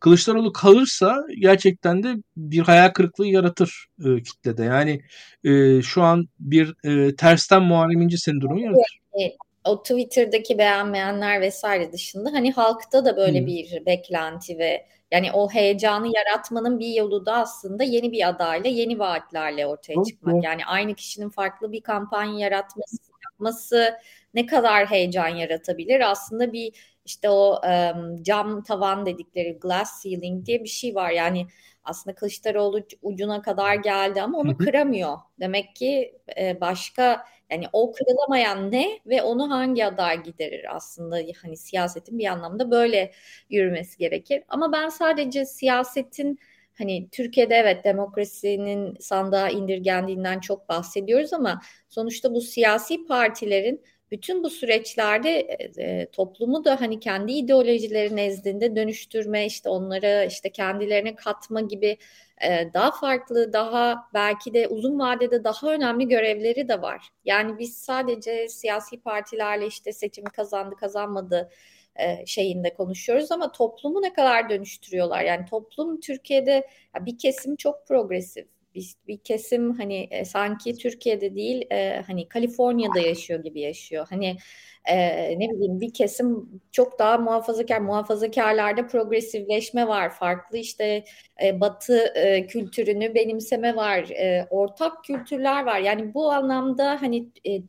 Kılıçdaroğlu kalırsa gerçekten de bir hayal kırıklığı yaratır e, kitlede. Yani e, şu an bir e, tersten Muharrem İnce sendromu yaratır. Evet, o Twitter'daki beğenmeyenler vesaire dışında hani halkta da böyle hmm. bir beklenti ve yani o heyecanı yaratmanın bir yolu da aslında yeni bir adayla, yeni vaatlerle ortaya çıkmak. Yani aynı kişinin farklı bir kampanya yaratması, yapması ne kadar heyecan yaratabilir? Aslında bir işte o um, cam tavan dedikleri glass ceiling diye bir şey var. Yani aslında Kılıçdaroğlu ucuna kadar geldi ama onu kıramıyor. Demek ki e, başka yani o kırılamayan ne ve onu hangi aday giderir aslında hani siyasetin bir anlamda böyle yürümesi gerekir. Ama ben sadece siyasetin hani Türkiye'de evet demokrasinin sandığa indirgendiğinden çok bahsediyoruz ama sonuçta bu siyasi partilerin bütün bu süreçlerde e, e, toplumu da hani kendi ideolojileri nezdinde dönüştürme, işte onlara işte kendilerine katma gibi e, daha farklı, daha belki de uzun vadede daha önemli görevleri de var. Yani biz sadece siyasi partilerle işte seçimi kazandı, kazanmadı e, şeyinde konuşuyoruz ama toplumu ne kadar dönüştürüyorlar? Yani toplum Türkiye'de bir kesim çok progresif bir, bir kesim hani e, sanki Türkiye'de değil e, hani Kaliforniya'da yaşıyor gibi yaşıyor. Hani e, ne bileyim bir kesim çok daha muhafazakar muhafazakarlarda progresifleşme var. Farklı işte e, batı e, kültürünü benimseme var. E, ortak kültürler var. Yani bu anlamda hani e,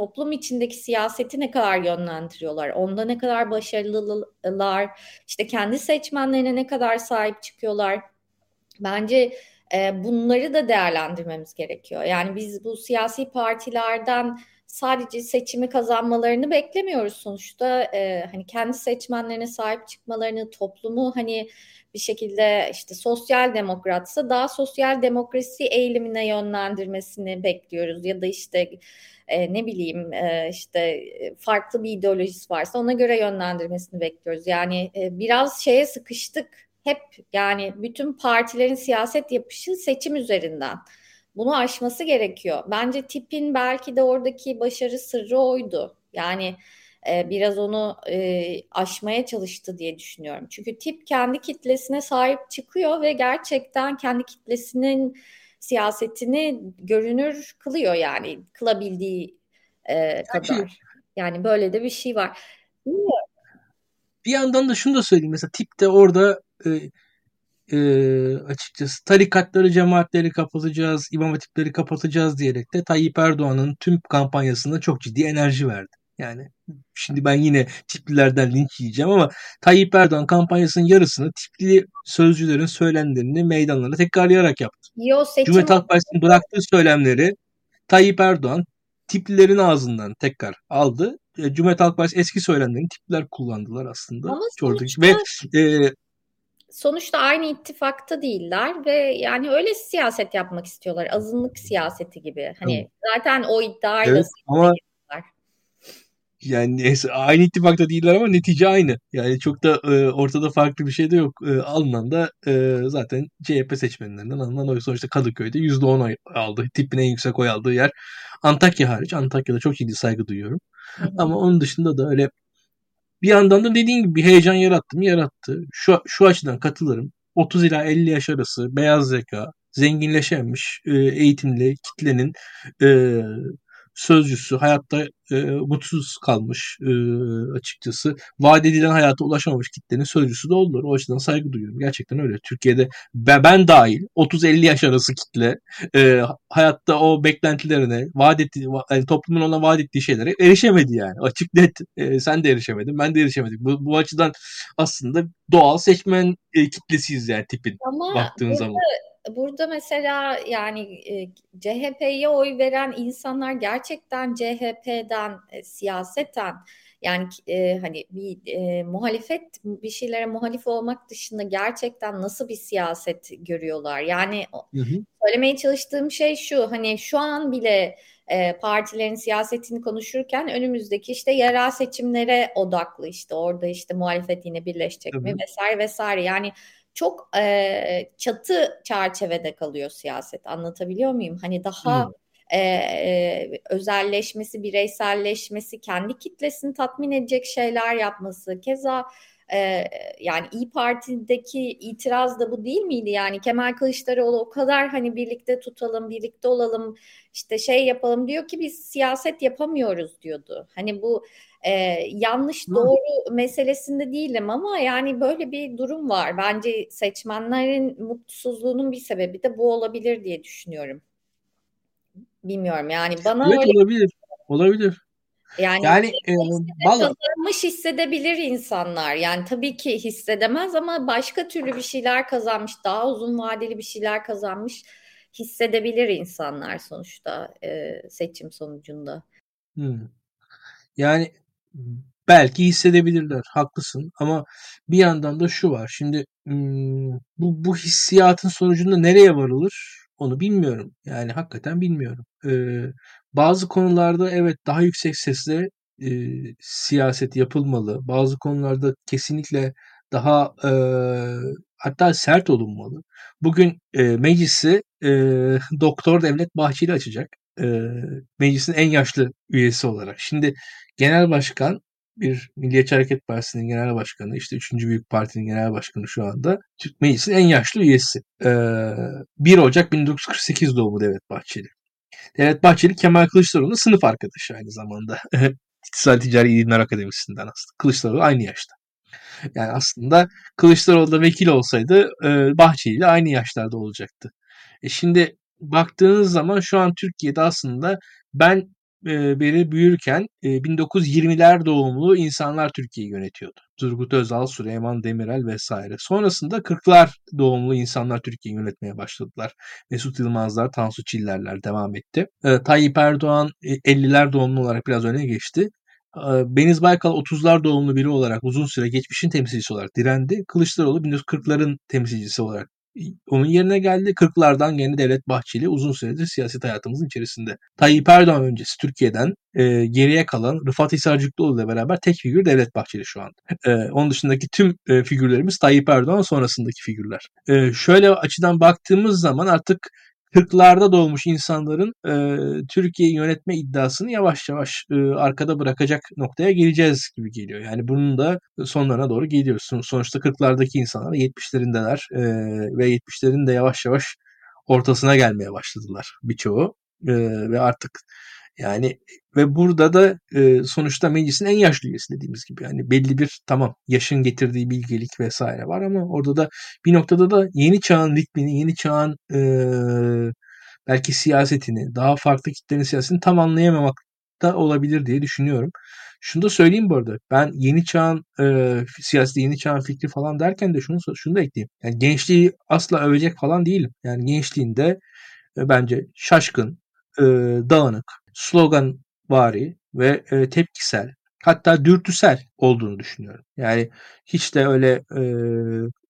toplum içindeki siyaseti ne kadar yönlendiriyorlar, onda ne kadar başarılılar, işte kendi seçmenlerine ne kadar sahip çıkıyorlar. Bence e, bunları da değerlendirmemiz gerekiyor. Yani biz bu siyasi partilerden sadece seçimi kazanmalarını beklemiyoruz sonuçta. E, hani kendi seçmenlerine sahip çıkmalarını, toplumu hani bir şekilde işte sosyal demokratsa daha sosyal demokrasi eğilimine yönlendirmesini bekliyoruz ya da işte e, ne bileyim e, işte farklı bir ideolojisi varsa ona göre yönlendirmesini bekliyoruz. Yani e, biraz şeye sıkıştık hep yani bütün partilerin siyaset yapışı seçim üzerinden. Bunu aşması gerekiyor. Bence tipin belki de oradaki başarı sırrı oydu. Yani e, biraz onu e, aşmaya çalıştı diye düşünüyorum. Çünkü tip kendi kitlesine sahip çıkıyor ve gerçekten kendi kitlesinin siyasetini görünür kılıyor yani kılabildiği e, kadar. Yani böyle de bir şey var. Bilmiyorum. Bir yandan da şunu da söyleyeyim. Mesela tip de orada e, e, açıkçası tarikatları, cemaatleri kapatacağız, imam hatipleri kapatacağız diyerek de Tayyip Erdoğan'ın tüm kampanyasında çok ciddi enerji verdi. Yani şimdi ben yine tiplilerden linç yiyeceğim ama Tayyip Erdoğan kampanyasının yarısını tipli sözcülerin söylemlerini meydanlara tekrarlayarak yaptı. Yo, Cumhuriyet Halk Partisi'nin bıraktığı söylemleri Tayyip Erdoğan tiplilerin ağzından tekrar aldı. E, Cumhuriyet Halk Partisi eski söylemlerini tipler kullandılar aslında. Ama ve e, sonuçta aynı ittifakta değiller ve yani öyle siyaset yapmak istiyorlar. Azınlık siyaseti gibi. Hani evet. zaten o iddiayla evet, ama yani neyse, aynı ittifakta değiller ama netice aynı. Yani çok da e, ortada farklı bir şey de yok. E, alınan da e, zaten CHP seçmenlerinden alınan oy sonuçta Kadıköy'de %10 oy aldı. Tipin en yüksek oy aldığı yer Antakya hariç. Antakya'da çok ciddi saygı duyuyorum. Hı. Ama onun dışında da öyle bir yandan da dediğin gibi bir heyecan yarattı mı? Yarattı. Şu, şu açıdan katılırım. 30 ila 50 yaş arası beyaz zeka, zenginleşemiş e, eğitimli kitlenin e, sözcüsü hayatta e, mutsuz kalmış e, açıkçası. Vaat edilen hayata ulaşamamış kitlenin sözcüsü de oldular. O açıdan saygı duyuyorum. Gerçekten öyle. Türkiye'de ben, ben dahil 30-50 yaş arası kitle e, hayatta o beklentilerine, vaat ettiği, yani toplumun ona vaat ettiği şeylere erişemedi yani. Açık net. E, sen de erişemedin, ben de erişemedik. Bu, bu açıdan aslında doğal seçmen e, kitlesiyiz yani tipin Ama baktığın zaman burada mesela yani e, CHP'ye oy veren insanlar gerçekten CHP'den e, siyaseten yani e, hani bir e, muhalefet bir şeylere muhalif olmak dışında gerçekten nasıl bir siyaset görüyorlar? Yani hı hı. söylemeye çalıştığım şey şu hani şu an bile e, partilerin siyasetini konuşurken önümüzdeki işte yerel seçimlere odaklı işte orada işte muhalefet yine birleşecek hı. mi vesaire vesaire yani çok e, çatı çerçevede kalıyor siyaset. Anlatabiliyor muyum? Hani daha hmm. e, özelleşmesi, bireyselleşmesi, kendi kitlesini tatmin edecek şeyler yapması. Keza e, yani İyi Parti'deki itiraz da bu değil miydi? Yani Kemal Kılıçdaroğlu o kadar hani birlikte tutalım, birlikte olalım, işte şey yapalım diyor ki biz siyaset yapamıyoruz diyordu. Hani bu e, yanlış doğru meselesinde değilim ama yani böyle bir durum var. Bence seçmenlerin mutsuzluğunun bir sebebi de bu olabilir diye düşünüyorum. Bilmiyorum yani bana evet, öyle olabilir. Olabilir. Yani, yani e, vallahi... kazanmış hissedebilir insanlar. Yani tabii ki hissedemez ama başka türlü bir şeyler kazanmış, daha uzun vadeli bir şeyler kazanmış hissedebilir insanlar sonuçta e, seçim sonucunda. Hmm. Yani belki hissedebilirler. Haklısın ama bir yandan da şu var. Şimdi bu, bu hissiyatın sonucunda nereye varılır onu bilmiyorum. Yani hakikaten bilmiyorum. Ee, bazı konularda evet daha yüksek sesle e, siyaset yapılmalı. Bazı konularda kesinlikle daha e, hatta sert olunmalı. Bugün e, meclisi e, Doktor Devlet Bahçeli açacak. E, meclisin en yaşlı üyesi olarak. Şimdi genel başkan bir Milliyetçi Hareket Partisi'nin genel başkanı, işte 3. Büyük Parti'nin genel başkanı şu anda. Türk Meclisi'nin en yaşlı üyesi. Ee, 1 Ocak 1948 doğumlu Devlet Bahçeli. Devlet Bahçeli Kemal Kılıçdaroğlu'nun sınıf arkadaşı aynı zamanda. İktisadi Ticari İlimler Akademisi'nden aslında. Kılıçdaroğlu aynı yaşta. Yani aslında Kılıçdaroğlu da vekil olsaydı e, Bahçeli ile aynı yaşlarda olacaktı. E şimdi baktığınız zaman şu an Türkiye'de aslında ben beri büyürken e, 1920'ler doğumlu insanlar Türkiye'yi yönetiyordu. Turgut Özal, Süleyman Demirel vesaire. Sonrasında 40'lar doğumlu insanlar Türkiye'yi yönetmeye başladılar. Mesut Yılmazlar, Tansu Çillerler devam etti. E, Tayyip Erdoğan e, 50'ler doğumlu olarak biraz öne geçti. E, Beniz Baykal 30'lar doğumlu biri olarak uzun süre geçmişin temsilcisi olarak direndi. Kılıçdaroğlu 1940'ların temsilcisi olarak onun yerine geldi. 40'lardan yeni Devlet Bahçeli uzun süredir siyaset hayatımızın içerisinde. Tayyip Erdoğan öncesi Türkiye'den e, geriye kalan Rıfat Hisarcıklıoğlu ile beraber tek figür Devlet Bahçeli şu an. E, onun dışındaki tüm e, figürlerimiz Tayyip Erdoğan sonrasındaki figürler. E, şöyle açıdan baktığımız zaman artık 40'larda doğmuş insanların e, Türkiye'yi yönetme iddiasını yavaş yavaş e, arkada bırakacak noktaya geleceğiz gibi geliyor. Yani bunun da sonlarına doğru gidiyoruz. Sonuçta 40'lardaki insanlar 70'lerindeler e, ve 70'lerin de yavaş yavaş ortasına gelmeye başladılar birçoğu. E, ve artık yani ve burada da e, sonuçta meclisin en yaşlı üyesi dediğimiz gibi. Yani belli bir tamam yaşın getirdiği bilgelik vesaire var ama orada da bir noktada da yeni çağın ritmini, yeni çağın e, belki siyasetini, daha farklı kitlerin siyasetini tam anlayamamak da olabilir diye düşünüyorum. Şunu da söyleyeyim bu arada. Ben yeni çağın e, siyaseti, yeni çağın fikri falan derken de şunu şunu da ekleyeyim. Yani gençliği asla övecek falan değilim. Yani gençliğinde e, bence şaşkın, e, dağınık, slogan vari ve e, tepkisel hatta dürtüsel olduğunu düşünüyorum. Yani hiç de öyle e,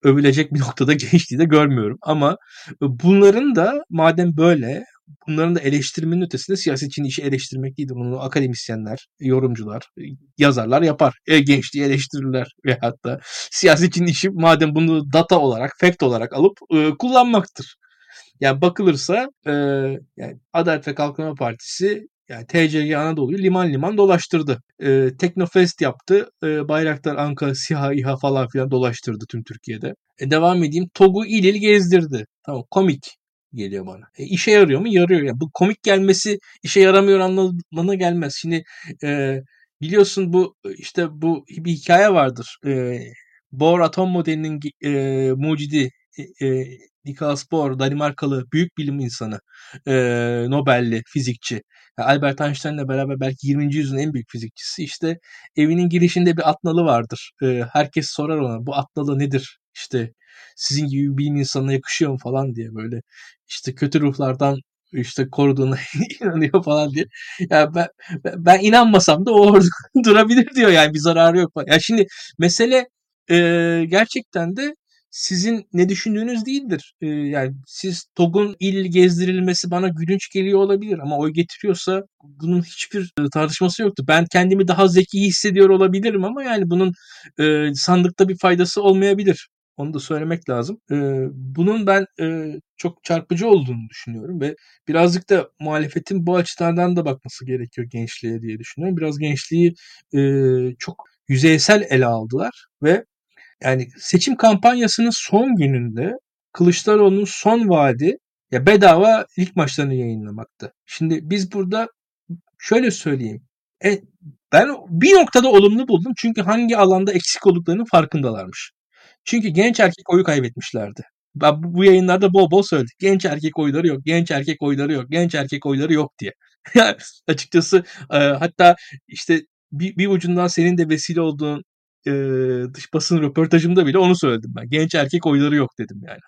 övülecek bir noktada gençliği de görmüyorum. Ama bunların da madem böyle bunların da eleştirmenin ötesinde siyasetçinin işi eleştirmek değildir. Bunu akademisyenler, yorumcular, yazarlar yapar. E, gençliği eleştirirler ve hatta siyasetçinin işi madem bunu data olarak, fact olarak alıp e, kullanmaktır. Yani bakılırsa e, yani Adalet ve Kalkınma Partisi yani TCG Anadolu'yu liman liman dolaştırdı. E, Teknofest yaptı. E, Bayraktar, Anka, SİHA, İHA falan filan dolaştırdı tüm Türkiye'de. E, devam edeyim. TOG'u il il gezdirdi. Tamam komik geliyor bana. E, işe yarıyor mu? Yarıyor. Yani bu komik gelmesi işe yaramıyor anlamına gelmez. Şimdi e, biliyorsun bu işte bu bir hikaye vardır. E, Bohr atom modelinin e, mucidi e, e Nicholas Bohr, Danimarkalı büyük bilim insanı, e, Nobel'li fizikçi. Albert Einstein'la beraber belki 20. yüzyılın en büyük fizikçisi. İşte evinin girişinde bir atnalı vardır. E, herkes sorar ona bu atnalı nedir? İşte sizin gibi bir bilim insanına yakışıyor mu falan diye böyle işte kötü ruhlardan işte koruduğuna inanıyor falan diye. Yani ben, ben inanmasam da o orada durabilir diyor yani bir zararı yok. Ya yani şimdi mesele e, gerçekten de sizin ne düşündüğünüz değildir. Ee, yani siz TOG'un il gezdirilmesi bana gülünç geliyor olabilir ama oy getiriyorsa bunun hiçbir e, tartışması yoktu. Ben kendimi daha zeki hissediyor olabilirim ama yani bunun e, sandıkta bir faydası olmayabilir. Onu da söylemek lazım. E, bunun ben e, çok çarpıcı olduğunu düşünüyorum ve birazcık da muhalefetin bu açılardan da bakması gerekiyor gençliğe diye düşünüyorum. Biraz gençliği e, çok yüzeysel ele aldılar ve yani seçim kampanyasının son gününde Kılıçdaroğlu'nun son vaadi ya bedava ilk maçlarını yayınlamaktı. Şimdi biz burada şöyle söyleyeyim. E, ben bir noktada olumlu buldum çünkü hangi alanda eksik olduklarının farkındalarmış. Çünkü genç erkek oyu kaybetmişlerdi. Ben bu yayınlarda bol bol söyledik. Genç erkek oyları yok, genç erkek oyları yok, genç erkek oyları yok diye. açıkçası e, hatta işte bir, bir ucundan senin de vesile olduğun e, dış basın röportajımda bile onu söyledim ben. Genç erkek oyları yok dedim yani.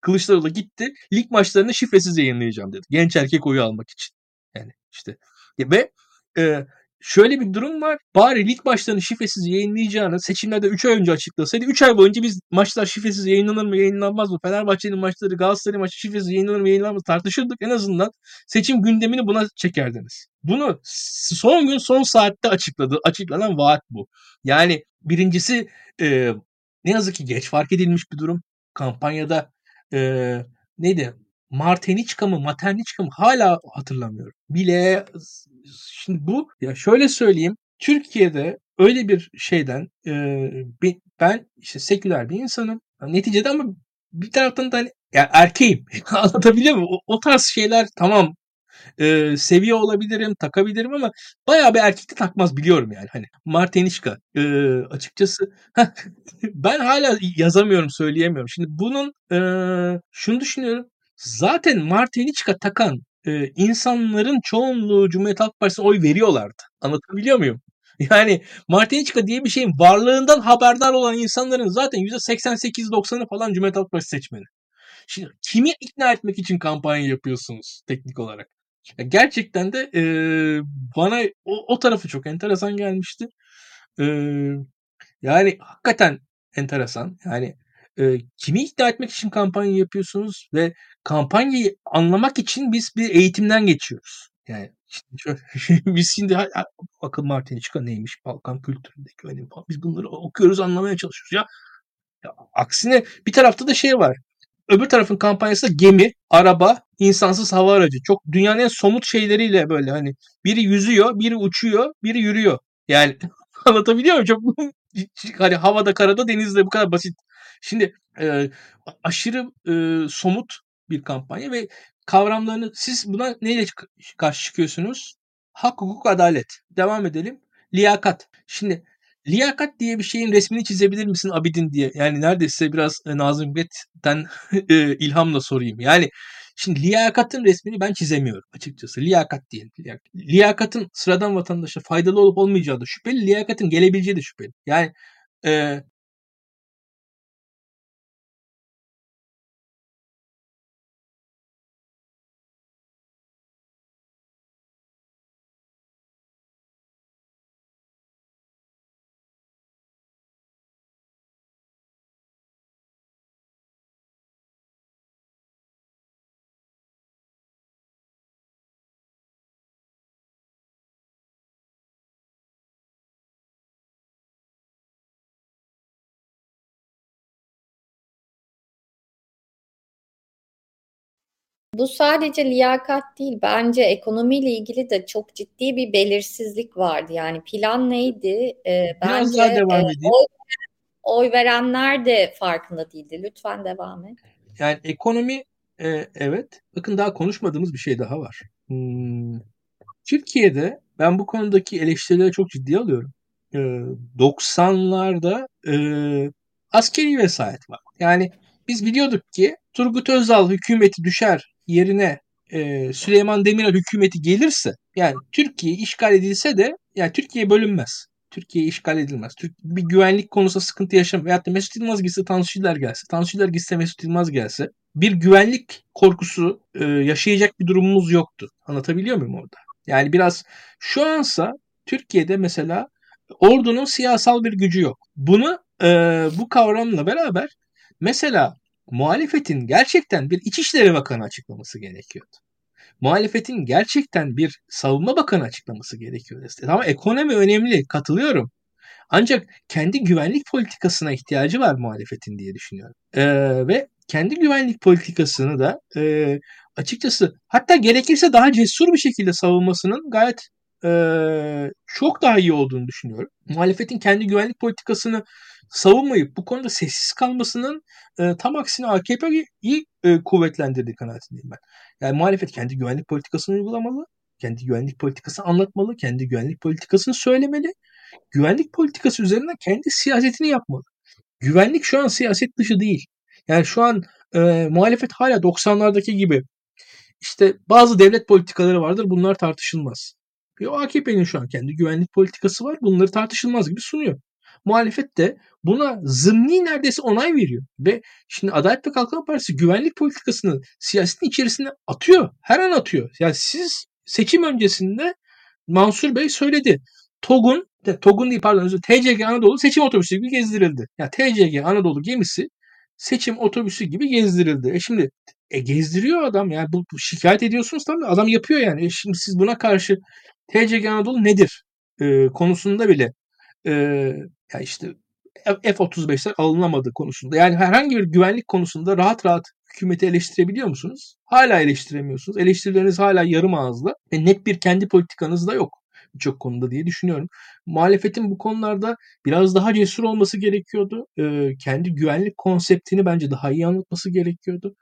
Kılıçdaroğlu gitti lig maçlarını şifresiz yayınlayacağım dedi. Genç erkek oyu almak için. Yani işte ve e, şöyle bir durum var. Bari lig maçlarını şifresiz yayınlayacağını seçimlerde 3 ay önce açıklasaydı 3 ay boyunca biz maçlar şifresiz yayınlanır mı yayınlanmaz mı? Fenerbahçe'nin maçları Galatasaray maçı şifresiz yayınlanır mı yayınlanmaz mı tartışırdık. En azından seçim gündemini buna çekerdiniz. Bunu son gün son saatte açıkladı. Açıklanan vaat bu. Yani birincisi e, ne yazık ki geç fark edilmiş bir durum. Kampanyada e, neydi? Marteniçka mı Materniçka mı hala hatırlamıyorum. Bile şimdi bu ya şöyle söyleyeyim. Türkiye'de öyle bir şeyden e, ben işte seküler bir insanım. Neticede ama bir taraftan da hani, ya erkeğim. Anlatabiliyor muyum? O, o tarz şeyler tamam e, seviye olabilirim, takabilirim ama bayağı bir erkekte takmaz biliyorum yani. Hani Martenişka e, açıkçası ben hala yazamıyorum, söyleyemiyorum. Şimdi bunun e, şunu düşünüyorum. Zaten Marteniçka takan e, insanların çoğunluğu Cumhuriyet Halk Partisi'ne oy veriyorlardı. Anlatabiliyor muyum? Yani Martiniçka diye bir şeyin varlığından haberdar olan insanların zaten %88-90'ı falan Cumhuriyet Halk Partisi seçmeni. Şimdi kimi ikna etmek için kampanya yapıyorsunuz teknik olarak? Ya gerçekten de e, bana o, o tarafı çok enteresan gelmişti. E, yani hakikaten enteresan. Yani e, kimi ikna etmek için kampanya yapıyorsunuz ve kampanyayı anlamak için biz bir eğitimden geçiyoruz. Yani şöyle, biz şimdi akıl Martiniçka neymiş Balkan kültüründeki önemli falan. Biz bunları okuyoruz anlamaya çalışıyoruz ya. ya. Aksine bir tarafta da şey var. Öbür tarafın kampanyası gemi, araba, insansız hava aracı. Çok dünyanın en somut şeyleriyle böyle hani biri yüzüyor, biri uçuyor, biri yürüyor. Yani anlatabiliyor muyum? Çok hani havada, karada, denizde bu kadar basit. Şimdi e, aşırı e, somut bir kampanya ve kavramlarını siz buna neyle karşı çıkıyorsunuz? Hak, hukuk, adalet. Devam edelim. Liyakat. Şimdi liyakat diye bir şeyin resmini çizebilir misin Abidin diye. Yani neredeyse biraz e, Nazım Hikmet'ten e, ilhamla sorayım. Yani şimdi liyakatın resmini ben çizemiyorum açıkçası. Liyakat diyelim. Liyakatın sıradan vatandaşa faydalı olup olmayacağı da şüpheli. Liyakatın gelebileceği de şüpheli. Yani e, Bu sadece liyakat değil. Bence ekonomiyle ilgili de çok ciddi bir belirsizlik vardı. Yani plan neydi? Ee, Biraz bence daha devam e, oy, oy verenler de farkında değildi. Lütfen devam et. Yani ekonomi e, evet. Bakın daha konuşmadığımız bir şey daha var. Hmm, Türkiye'de ben bu konudaki eleştirileri çok ciddiye alıyorum. Ee, 90'larda e, askeri vesayet var. Yani biz biliyorduk ki Turgut Özal hükümeti düşer yerine e, Süleyman Demirel hükümeti gelirse yani Türkiye işgal edilse de yani Türkiye bölünmez. Türkiye işgal edilmez. Türk, bir güvenlik konusunda sıkıntı yaşam veyahut da Mesut Yılmaz gitse Tansu Çiller gelse. Tansu Çiller gitse Mesut Yılmaz gelse bir güvenlik korkusu e, yaşayacak bir durumumuz yoktu. Anlatabiliyor muyum orada? Yani biraz şu ansa Türkiye'de mesela ordunun siyasal bir gücü yok. Bunu e, bu kavramla beraber mesela muhalefetin gerçekten bir İçişleri Bakanı açıklaması gerekiyordu. Muhalefetin gerçekten bir savunma bakanı açıklaması gerekiyordu. Ama ekonomi önemli, katılıyorum. Ancak kendi güvenlik politikasına ihtiyacı var muhalefetin diye düşünüyorum. Ee, ve kendi güvenlik politikasını da e, açıkçası hatta gerekirse daha cesur bir şekilde savunmasının gayet e, çok daha iyi olduğunu düşünüyorum. Muhalefetin kendi güvenlik politikasını savunmayıp bu konuda sessiz kalmasının e, tam aksine AKP'yi e, kuvvetlendirdiği kanaatindeyim ben. Yani muhalefet kendi güvenlik politikasını uygulamalı, kendi güvenlik politikasını anlatmalı, kendi güvenlik politikasını söylemeli. Güvenlik politikası üzerinden kendi siyasetini yapmalı. Güvenlik şu an siyaset dışı değil. Yani şu an e, muhalefet hala 90'lardaki gibi işte bazı devlet politikaları vardır bunlar tartışılmaz. AKP'nin şu an kendi güvenlik politikası var bunları tartışılmaz gibi sunuyor. Muhalefet de buna zımni neredeyse onay veriyor. Ve şimdi Adalet ve Kalkınma Partisi güvenlik politikasını siyasetin içerisine atıyor. Her an atıyor. Yani siz seçim öncesinde Mansur Bey söyledi. TOG'un, TOG'un değil pardon özür TCG Anadolu seçim otobüsü gibi gezdirildi. Yani TCG Anadolu gemisi seçim otobüsü gibi gezdirildi. E şimdi e gezdiriyor adam yani bu, bu şikayet ediyorsunuz tabii adam yapıyor yani. E şimdi siz buna karşı TCG Anadolu nedir e, konusunda bile e, ya işte F-35'ler alınamadı konusunda. Yani herhangi bir güvenlik konusunda rahat rahat hükümeti eleştirebiliyor musunuz? Hala eleştiremiyorsunuz. Eleştirileriniz hala yarım ağızla ve net bir kendi politikanız da yok birçok konuda diye düşünüyorum. Muhalefetin bu konularda biraz daha cesur olması gerekiyordu. Ee, kendi güvenlik konseptini bence daha iyi anlatması gerekiyordu.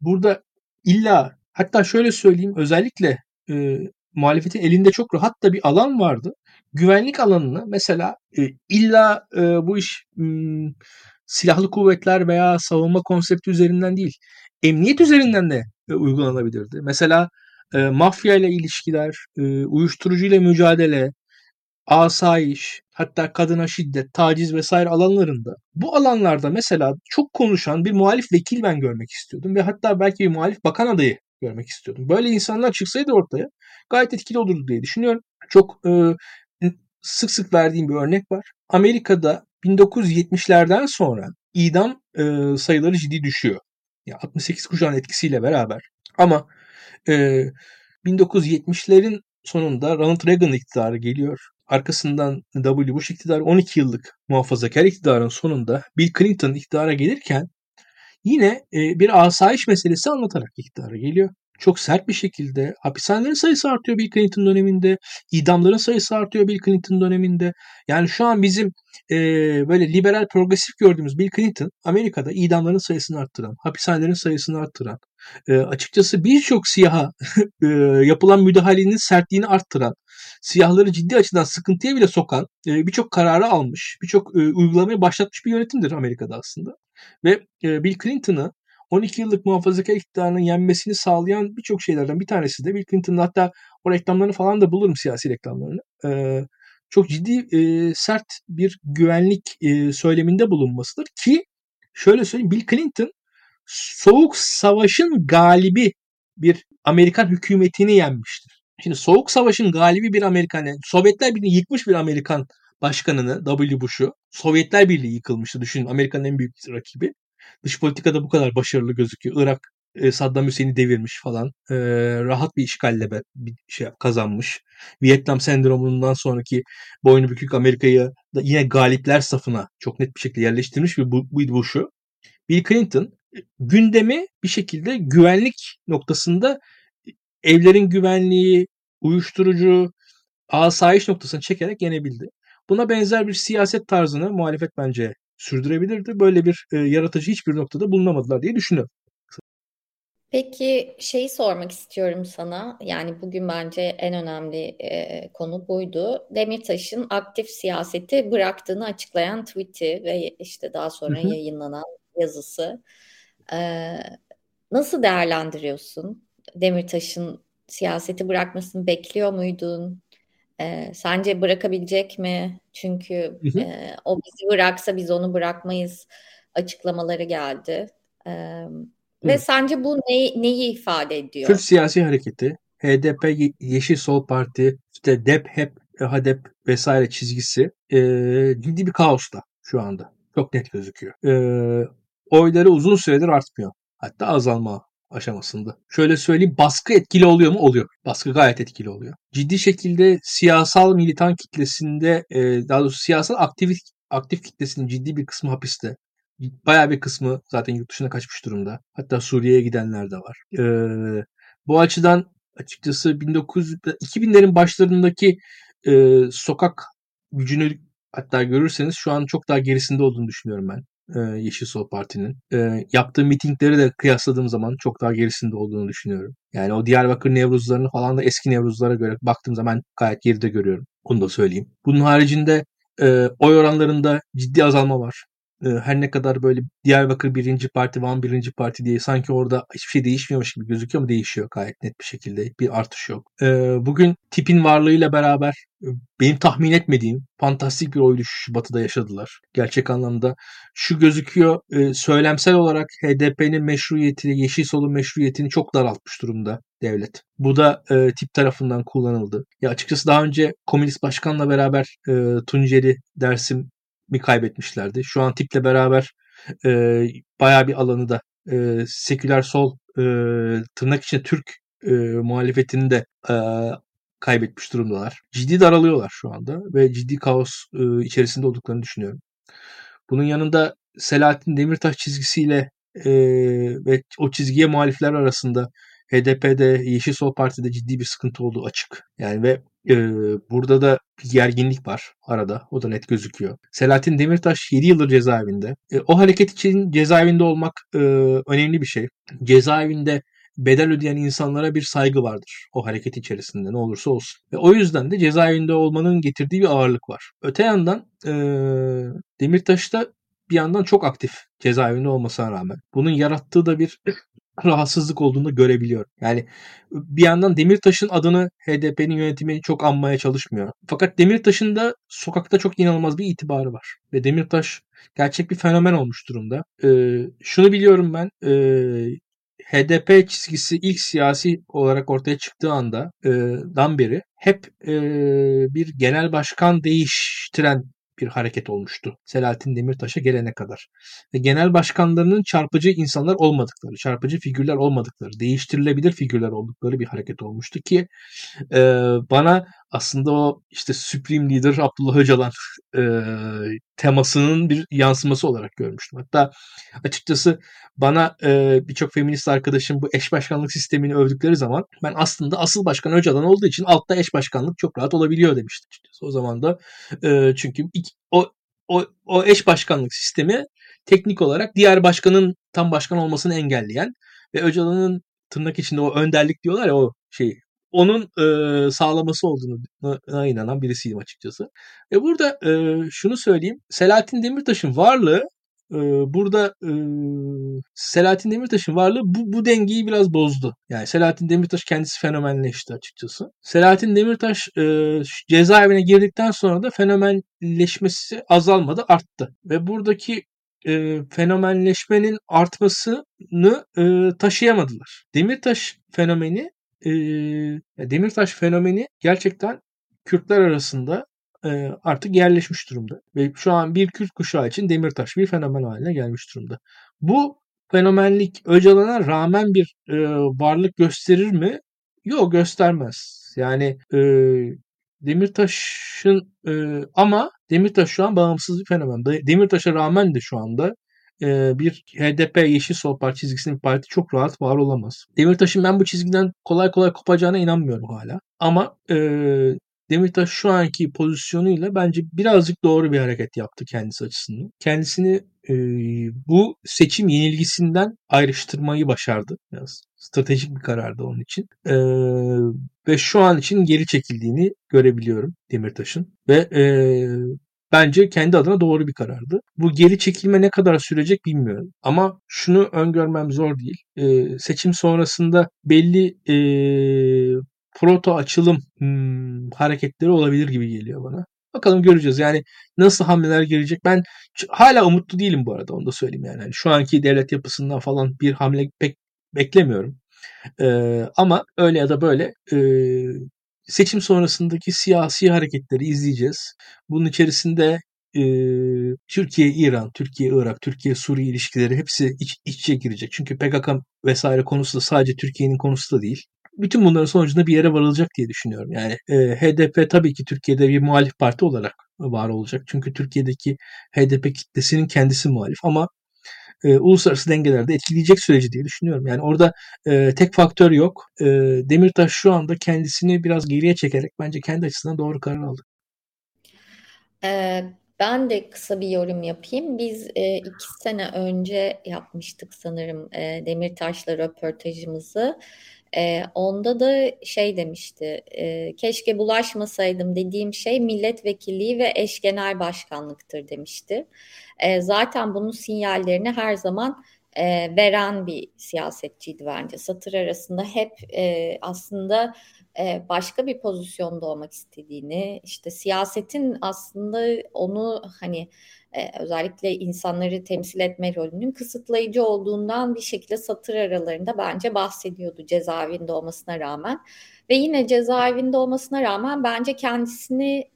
Burada illa hatta şöyle söyleyeyim özellikle e, muhalefetin elinde çok rahat da bir alan vardı. Güvenlik alanını mesela e, illa e, bu iş m, silahlı kuvvetler veya savunma konsepti üzerinden değil, emniyet üzerinden de e, uygulanabilirdi. Mesela e, mafya ile ilişkiler, e, uyuşturucu ile mücadele, asayiş, hatta kadına şiddet, taciz vesaire alanlarında bu alanlarda mesela çok konuşan bir muhalif vekil ben görmek istiyordum ve hatta belki bir muhalif bakan adayı görmek istiyordum. Böyle insanlar çıksaydı ortaya gayet etkili olurdu diye düşünüyorum. Çok e, sık sık verdiğim bir örnek var. Amerika'da 1970'lerden sonra idam e, sayıları ciddi düşüyor. Yani 68 kuşağın etkisiyle beraber. Ama e, 1970'lerin sonunda Ronald Reagan iktidarı geliyor. Arkasından W. Bush iktidarı 12 yıllık muhafazakar iktidarın sonunda Bill Clinton iktidara gelirken yine e, bir asayiş meselesi anlatarak iktidara geliyor. Çok sert bir şekilde hapishanelerin sayısı artıyor Bill Clinton döneminde. idamların sayısı artıyor Bill Clinton döneminde. Yani şu an bizim e, böyle liberal progresif gördüğümüz Bill Clinton Amerika'da idamların sayısını arttıran, hapishanelerin sayısını arttıran, e, açıkçası birçok siyaha e, yapılan müdahalenin sertliğini arttıran, siyahları ciddi açıdan sıkıntıya bile sokan e, birçok kararı almış, birçok e, uygulamayı başlatmış bir yönetimdir Amerika'da aslında. Ve e, Bill Clinton'ı 12 yıllık muhafazakar iktidarının yenmesini sağlayan birçok şeylerden bir tanesi de Bill Clinton'ın hatta o reklamlarını falan da bulurum siyasi reklamlarını. E, çok ciddi e, sert bir güvenlik e, söyleminde bulunmasıdır ki şöyle söyleyeyim Bill Clinton Soğuk Savaş'ın galibi bir Amerikan hükümetini yenmiştir. Şimdi Soğuk Savaş'ın galibi bir Amerikan, yani Sovyetler Birliği yıkmış bir Amerikan başkanını W. Bush'u. Sovyetler Birliği yıkılmıştı düşünün Amerika'nın en büyük rakibi. Dış politikada bu kadar başarılı gözüküyor. Irak e, Saddam Hüseyin'i devirmiş falan. E, rahat bir işgalle bir şey kazanmış. Vietnam sendromundan sonraki boynu bükük Amerika'yı yine galipler safına çok net bir şekilde yerleştirmiş bir bu, bu Bush'u. Bill Clinton gündemi bir şekilde güvenlik noktasında evlerin güvenliği, uyuşturucu, asayiş noktasını çekerek yenebildi. Buna benzer bir siyaset tarzını muhalefet bence sürdürebilirdi. Böyle bir e, yaratıcı hiçbir noktada bulunamadılar diye düşünüyorum. Peki şeyi sormak istiyorum sana. Yani bugün bence en önemli e, konu buydu. Demirtaş'ın aktif siyaseti bıraktığını açıklayan tweet'i ve işte daha sonra hı hı. yayınlanan yazısı. E, nasıl değerlendiriyorsun? Demirtaş'ın siyaseti bırakmasını bekliyor muydun? E, sence bırakabilecek mi? Çünkü hı hı. E, o bizi bıraksa biz onu bırakmayız açıklamaları geldi. E, ve hı. sence bu ne, neyi ifade ediyor? Kürt siyasi hareketi, HDP, Yeşil Sol Parti, işte DEP, HEP, HADEP vesaire çizgisi e, ciddi bir kaosta şu anda. Çok net gözüküyor. E, oyları uzun süredir artmıyor. Hatta azalma aşamasında. Şöyle söyleyeyim baskı etkili oluyor mu? Oluyor. Baskı gayet etkili oluyor. Ciddi şekilde siyasal militan kitlesinde daha doğrusu siyasal aktif, aktif kitlesinin ciddi bir kısmı hapiste. Bayağı bir kısmı zaten yurt dışına kaçmış durumda. Hatta Suriye'ye gidenler de var. Ee, bu açıdan açıkçası 1900 2000'lerin başlarındaki e, sokak gücünü hatta görürseniz şu an çok daha gerisinde olduğunu düşünüyorum ben e, Yeşil Sol Parti'nin. E, yaptığı mitingleri de kıyasladığım zaman çok daha gerisinde olduğunu düşünüyorum. Yani o Diyarbakır Nevruzlarını falan da eski Nevruzlara göre baktığım zaman gayet geride görüyorum. Onu da söyleyeyim. Bunun haricinde e, oy oranlarında ciddi azalma var. E, her ne kadar böyle Diyarbakır birinci parti, Van birinci parti diye sanki orada hiçbir şey değişmiyormuş gibi gözüküyor ama değişiyor gayet net bir şekilde. Bir artış yok. E, bugün tipin varlığıyla beraber benim tahmin etmediğim fantastik bir oy düşüşü Batı'da yaşadılar. Gerçek anlamda şu gözüküyor e, söylemsel olarak HDP'nin meşruiyetini, Yeşil Sol'un meşruiyetini çok daraltmış durumda devlet. Bu da e, tip tarafından kullanıldı. Ya açıkçası daha önce Komünist Başkan'la beraber e, Tunceli, Dersim mi kaybetmişlerdi. Şu an tiple beraber e, bayağı bir alanı da e, seküler sol e, tırnak içinde Türk e, muhalefetini de e, kaybetmiş durumdalar. Ciddi daralıyorlar şu anda ve ciddi kaos e, içerisinde olduklarını düşünüyorum. Bunun yanında Selahattin Demirtaş çizgisiyle e, ve o çizgiye muhalifler arasında HDP'de, Yeşil Sol Parti'de ciddi bir sıkıntı olduğu açık. Yani ve e, burada da bir gerginlik var arada. O da net gözüküyor. Selahattin Demirtaş 7 yıldır cezaevinde. E, o hareket için cezaevinde olmak e, önemli bir şey. Cezaevinde bedel ödeyen insanlara bir saygı vardır o hareket içerisinde ne olursa olsun. Ve o yüzden de cezaevinde olmanın getirdiği bir ağırlık var. Öte yandan e, Demirtaş da bir yandan çok aktif cezaevinde olmasına rağmen. Bunun yarattığı da bir rahatsızlık olduğunu görebiliyorum. Yani bir yandan Demirtaş'ın adını HDP'nin yönetimi çok anmaya çalışmıyor. Fakat Demirtaş'ın da sokakta çok inanılmaz bir itibarı var. Ve Demirtaş gerçek bir fenomen olmuş durumda. Ee, şunu biliyorum ben. E, HDP çizgisi ilk siyasi olarak ortaya çıktığı anda e, dan beri hep e, bir genel başkan değiştiren bir hareket olmuştu. Selahattin Demirtaş'a gelene kadar. Ve genel başkanlarının çarpıcı insanlar olmadıkları, çarpıcı figürler olmadıkları, değiştirilebilir figürler oldukları bir hareket olmuştu ki e, bana aslında o işte Supreme Leader Abdullah Öcalan e, temasının bir yansıması olarak görmüştüm. Hatta açıkçası bana e, birçok feminist arkadaşım bu eş başkanlık sistemini övdükleri zaman ben aslında asıl başkan Öcalan olduğu için altta eş başkanlık çok rahat olabiliyor demiştim. Açıkçası. O zaman da e, çünkü iki, o, o, o eş başkanlık sistemi teknik olarak diğer başkanın tam başkan olmasını engelleyen ve Öcalan'ın tırnak içinde o önderlik diyorlar ya o şey onun e, sağlaması olduğuna inanan birisiyim açıkçası. E burada e, şunu söyleyeyim. Selahattin Demirtaş'ın varlığı burada e, Selahattin Demirtaş'ın varlığı bu, bu dengeyi biraz bozdu. Yani Selahattin Demirtaş kendisi fenomenleşti açıkçası. Selahattin Demirtaş e, cezaevine girdikten sonra da fenomenleşmesi azalmadı, arttı. Ve buradaki e, fenomenleşmenin artmasını e, taşıyamadılar. Demirtaş fenomeni e, Demirtaş fenomeni gerçekten Kürtler arasında e, artık yerleşmiş durumda. Ve şu an bir Kürt kuşağı için Demirtaş bir fenomen haline gelmiş durumda. Bu fenomenlik Öcalan'a rağmen bir e, varlık gösterir mi? Yok göstermez. Yani e, Demirtaş'ın e, ama Demirtaş şu an bağımsız bir fenomen. Demirtaş'a rağmen de şu anda e, bir HDP Yeşil Sol Parti çizgisinde bir parti çok rahat var olamaz. Demirtaş'ın ben bu çizgiden kolay kolay kopacağına inanmıyorum hala. Ama e, Demirtaş şu anki pozisyonuyla bence birazcık doğru bir hareket yaptı kendisi açısından. Kendisini e, bu seçim yenilgisinden ayrıştırmayı başardı. Biraz stratejik bir karardı onun için. E, ve şu an için geri çekildiğini görebiliyorum Demirtaş'ın. Ve e, bence kendi adına doğru bir karardı. Bu geri çekilme ne kadar sürecek bilmiyorum. Ama şunu öngörmem zor değil. E, seçim sonrasında belli e, proto açılım hmm, hareketleri olabilir gibi geliyor bana. Bakalım göreceğiz. Yani nasıl hamleler gelecek? Ben hala umutlu değilim bu arada onu da söyleyeyim yani. yani şu anki devlet yapısından falan bir hamle pek beklemiyorum. Ee, ama öyle ya da böyle e, seçim sonrasındaki siyasi hareketleri izleyeceğiz. Bunun içerisinde e, Türkiye-İran, Türkiye-Irak, Türkiye-Suriye ilişkileri hepsi iç, iç içe girecek. Çünkü PKK vesaire konusu da sadece Türkiye'nin konusu da değil. Bütün bunların sonucunda bir yere varılacak diye düşünüyorum. Yani e, HDP tabii ki Türkiye'de bir muhalif parti olarak var olacak. Çünkü Türkiye'deki HDP kitlesinin kendisi muhalif ama e, uluslararası dengelerde etkileyecek süreci diye düşünüyorum. Yani orada e, tek faktör yok. E, Demirtaş şu anda kendisini biraz geriye çekerek bence kendi açısından doğru karar aldı. Ee, ben de kısa bir yorum yapayım. Biz e, iki sene önce yapmıştık sanırım e, Demirtaş'la röportajımızı. E, onda da şey demişti, e, keşke bulaşmasaydım dediğim şey milletvekilliği ve eş genel başkanlıktır demişti. E, zaten bunun sinyallerini her zaman e, veren bir siyasetçiydi bence. Satır arasında hep e, aslında başka bir pozisyonda olmak istediğini, işte siyasetin aslında onu hani özellikle insanları temsil etme rolünün kısıtlayıcı olduğundan bir şekilde satır aralarında bence bahsediyordu cezaevinde olmasına rağmen. Ve yine cezaevinde olmasına rağmen bence kendisini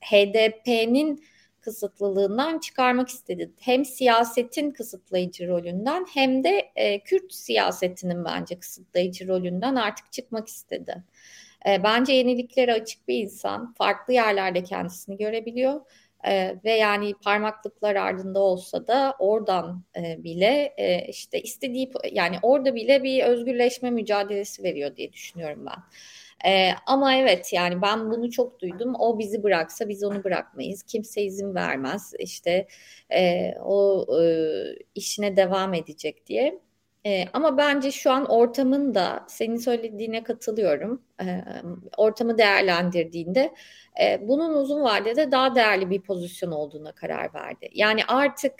HDP'nin kısıtlılığından çıkarmak istedi. Hem siyasetin kısıtlayıcı rolünden hem de e, Kürt siyasetinin bence kısıtlayıcı rolünden artık çıkmak istedi. E, bence yeniliklere açık bir insan. Farklı yerlerde kendisini görebiliyor. E, ve yani parmaklıklar ardında olsa da oradan e, bile e, işte istediği yani orada bile bir özgürleşme mücadelesi veriyor diye düşünüyorum ben. Ee, ama evet yani ben bunu çok duydum. O bizi bıraksa biz onu bırakmayız. Kimse izin vermez. İşte e, o e, işine devam edecek diye. E, ama bence şu an ortamın da senin söylediğine katılıyorum. E, ortamı değerlendirdiğinde e, bunun uzun vadede daha değerli bir pozisyon olduğuna karar verdi. Yani artık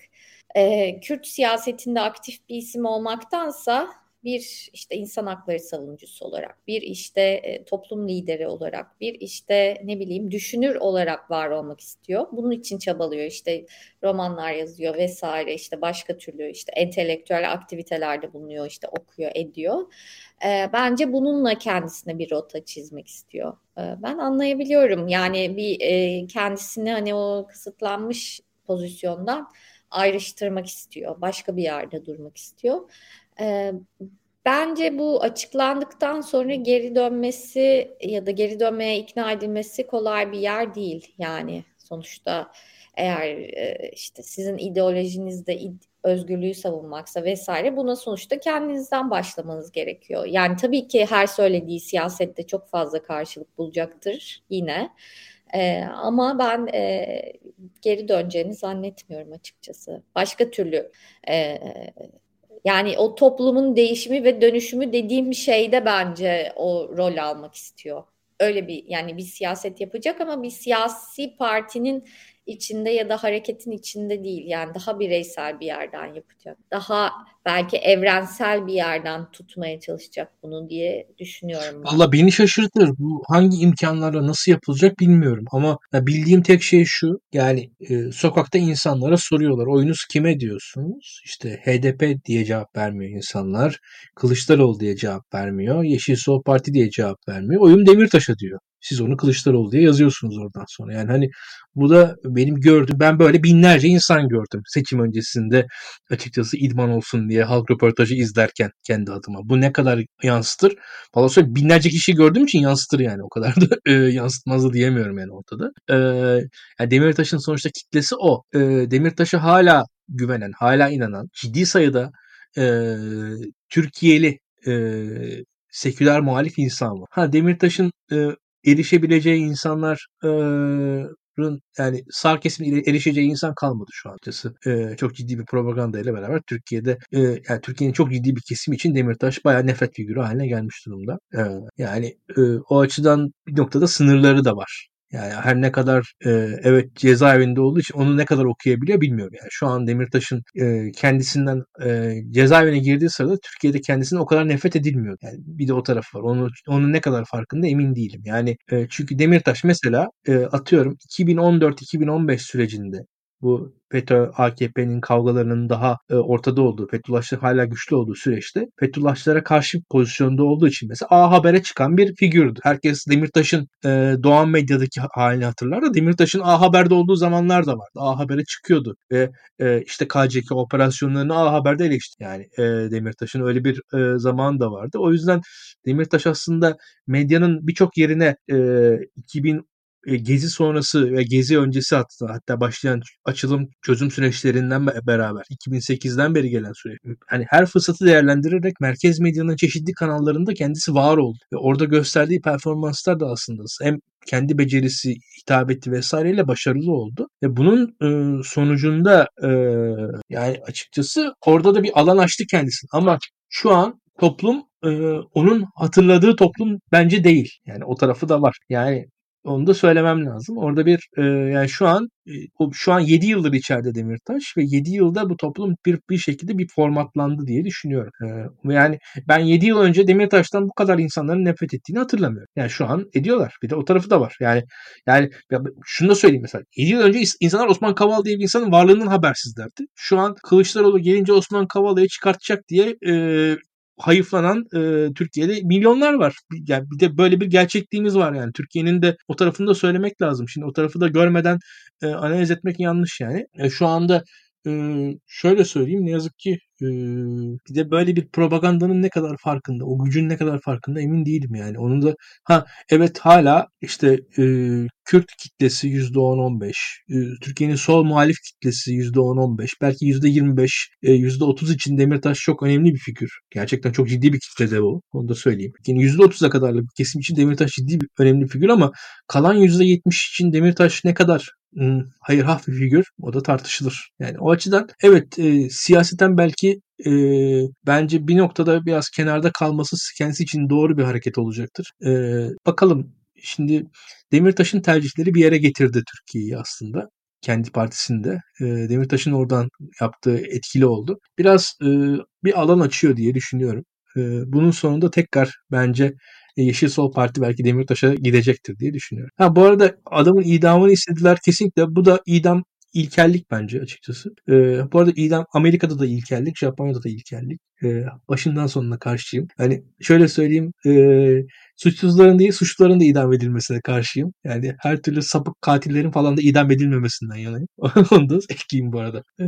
e, Kürt siyasetinde aktif bir isim olmaktansa bir işte insan hakları savunucusu olarak, bir işte e, toplum lideri olarak, bir işte ne bileyim düşünür olarak var olmak istiyor. Bunun için çabalıyor işte romanlar yazıyor vesaire işte başka türlü işte entelektüel aktivitelerde bulunuyor işte okuyor ediyor. E, bence bununla kendisine bir rota çizmek istiyor. E, ben anlayabiliyorum yani bir kendisini hani o kısıtlanmış pozisyondan ayrıştırmak istiyor. Başka bir yerde durmak istiyor. E, Bence bu açıklandıktan sonra geri dönmesi ya da geri dönmeye ikna edilmesi kolay bir yer değil. Yani sonuçta eğer e, işte sizin ideolojinizde özgürlüğü savunmaksa vesaire buna sonuçta kendinizden başlamanız gerekiyor. Yani tabii ki her söylediği siyasette çok fazla karşılık bulacaktır yine. Ee, ama ben e, geri döneceğini zannetmiyorum açıkçası. Başka türlü e, yani o toplumun değişimi ve dönüşümü dediğim şeyde bence o rol almak istiyor. Öyle bir yani bir siyaset yapacak ama bir siyasi partinin içinde ya da hareketin içinde değil. Yani daha bireysel bir yerden yapacak. Daha belki evrensel bir yerden tutmaya çalışacak bunu diye düşünüyorum. Ben. Valla beni şaşırtır. Bu hangi imkanlarla nasıl yapılacak bilmiyorum. Ama bildiğim tek şey şu. Yani e, sokakta insanlara soruyorlar. Oyunuz kime diyorsunuz? İşte HDP diye cevap vermiyor insanlar. Kılıçdaroğlu diye cevap vermiyor. Yeşil Sol Parti diye cevap vermiyor. Oyun Demirtaş'a diyor. Siz onu Kılıçdaroğlu diye yazıyorsunuz oradan sonra. Yani hani bu da benim gördüğüm, ben böyle binlerce insan gördüm seçim öncesinde açıkçası idman olsun diye halk röportajı izlerken kendi adıma. Bu ne kadar yansıtır? Valla söyle binlerce kişi gördüğüm için yansıtır yani o kadar da e, yansıtmaz diyemiyorum yani ortada. E, yani Demirtaş'ın sonuçta kitlesi o. E, Demirtaş'a hala güvenen, hala inanan ciddi sayıda e, Türkiye'li e, seküler muhalif insan var. Ha Demirtaş'ın e, erişebileceği insanların yani sağ kesimin erişeceği insan kalmadı şu an. Ee, çok ciddi bir propaganda ile beraber Türkiye'de e, yani Türkiye'nin çok ciddi bir kesimi için Demirtaş bayağı nefret figürü haline gelmiş durumda. Ee, yani e, o açıdan bir noktada sınırları da var. Yani her ne kadar e, evet cezaevinde olduğu için onu ne kadar okuyabiliyor bilmiyorum. Yani şu an Demirtaş'ın e, kendisinden e, cezaevine girdiği sırada Türkiye'de kendisine o kadar nefret edilmiyor. Yani bir de o taraf var. Onu, onun ne kadar farkında emin değilim. Yani e, çünkü Demirtaş mesela e, atıyorum 2014-2015 sürecinde bu FETÖ AKP'nin kavgalarının daha e, ortada olduğu, Fethullahçılar hala güçlü olduğu süreçte Fethullahçılara karşı pozisyonda olduğu için mesela A Haber'e çıkan bir figürdü. Herkes Demirtaş'ın e, Doğan Medya'daki halini hatırlar da Demirtaş'ın A Haber'de olduğu zamanlar da vardı. A Haber'e çıkıyordu ve e, işte KCK operasyonlarını A Haber'de eleşti. Yani e, Demirtaş'ın öyle bir e, zaman da vardı. O yüzden Demirtaş aslında medyanın birçok yerine e, 2000 e, gezi sonrası ve gezi öncesi hatta, hatta başlayan açılım çözüm süreçlerinden beraber 2008'den beri gelen süreç. Hani her fırsatı değerlendirerek merkez medyanın çeşitli kanallarında kendisi var oldu. Ve orada gösterdiği performanslar da aslında hem kendi becerisi, hitabeti vesaireyle başarılı oldu. Ve bunun e, sonucunda e, yani açıkçası orada da bir alan açtı kendisini. Ama şu an toplum e, onun hatırladığı toplum bence değil. Yani o tarafı da var. Yani onu da söylemem lazım. Orada bir e, yani şu an e, şu an 7 yıldır içeride Demirtaş ve 7 yılda bu toplum bir bir şekilde bir formatlandı diye düşünüyorum. E, yani ben 7 yıl önce Demirtaş'tan bu kadar insanların nefret ettiğini hatırlamıyorum. Yani şu an ediyorlar. Bir de o tarafı da var. Yani yani şunu da söyleyeyim mesela. 7 yıl önce insanlar Osman Kavala diye bir insanın varlığından habersizlerdi. Şu an Kılıçdaroğlu gelince Osman Kavala'yı çıkartacak diye e, hayıflanan e, Türkiye'de milyonlar var. Yani bir de böyle bir gerçekliğimiz var yani. Türkiye'nin de o tarafını da söylemek lazım. Şimdi o tarafı da görmeden e, analiz etmek yanlış yani. E, şu anda şöyle söyleyeyim ne yazık ki bir de böyle bir propagandanın ne kadar farkında, o gücün ne kadar farkında emin değilim yani. Onun da ha evet hala işte Kürt kitlesi %10-15, e, Türkiye'nin sol muhalif kitlesi %10-15, belki %25, e, %30 için Demirtaş çok önemli bir figür. Gerçekten çok ciddi bir kitle de bu. Onu da söyleyeyim. Yani %30'a kadarlık bir kesim için Demirtaş ciddi bir önemli bir figür ama kalan %70 için Demirtaş ne kadar hayır haf bir figür o da tartışılır. Yani o açıdan evet e, siyaseten belki e, bence bir noktada biraz kenarda kalması kendisi için doğru bir hareket olacaktır. E, bakalım şimdi Demirtaş'ın tercihleri bir yere getirdi Türkiye'yi aslında kendi partisinde. E, Demirtaş'ın oradan yaptığı etkili oldu. Biraz e, bir alan açıyor diye düşünüyorum. E, bunun sonunda tekrar bence Yeşil Sol Parti belki Demirtaş'a gidecektir diye düşünüyorum. Ha bu arada adamın idamını istediler kesinlikle. Bu da idam ilkellik bence açıkçası. Ee, bu arada idam Amerika'da da ilkellik, Japonya'da da ilkellik. Ee, başından sonuna karşıyım. Hani şöyle söyleyeyim, e, suçsuzların değil suçluların da idam edilmesine karşıyım. Yani her türlü sapık katillerin falan da idam edilmemesinden yanayım. Onu da ekleyeyim bu arada. Ee,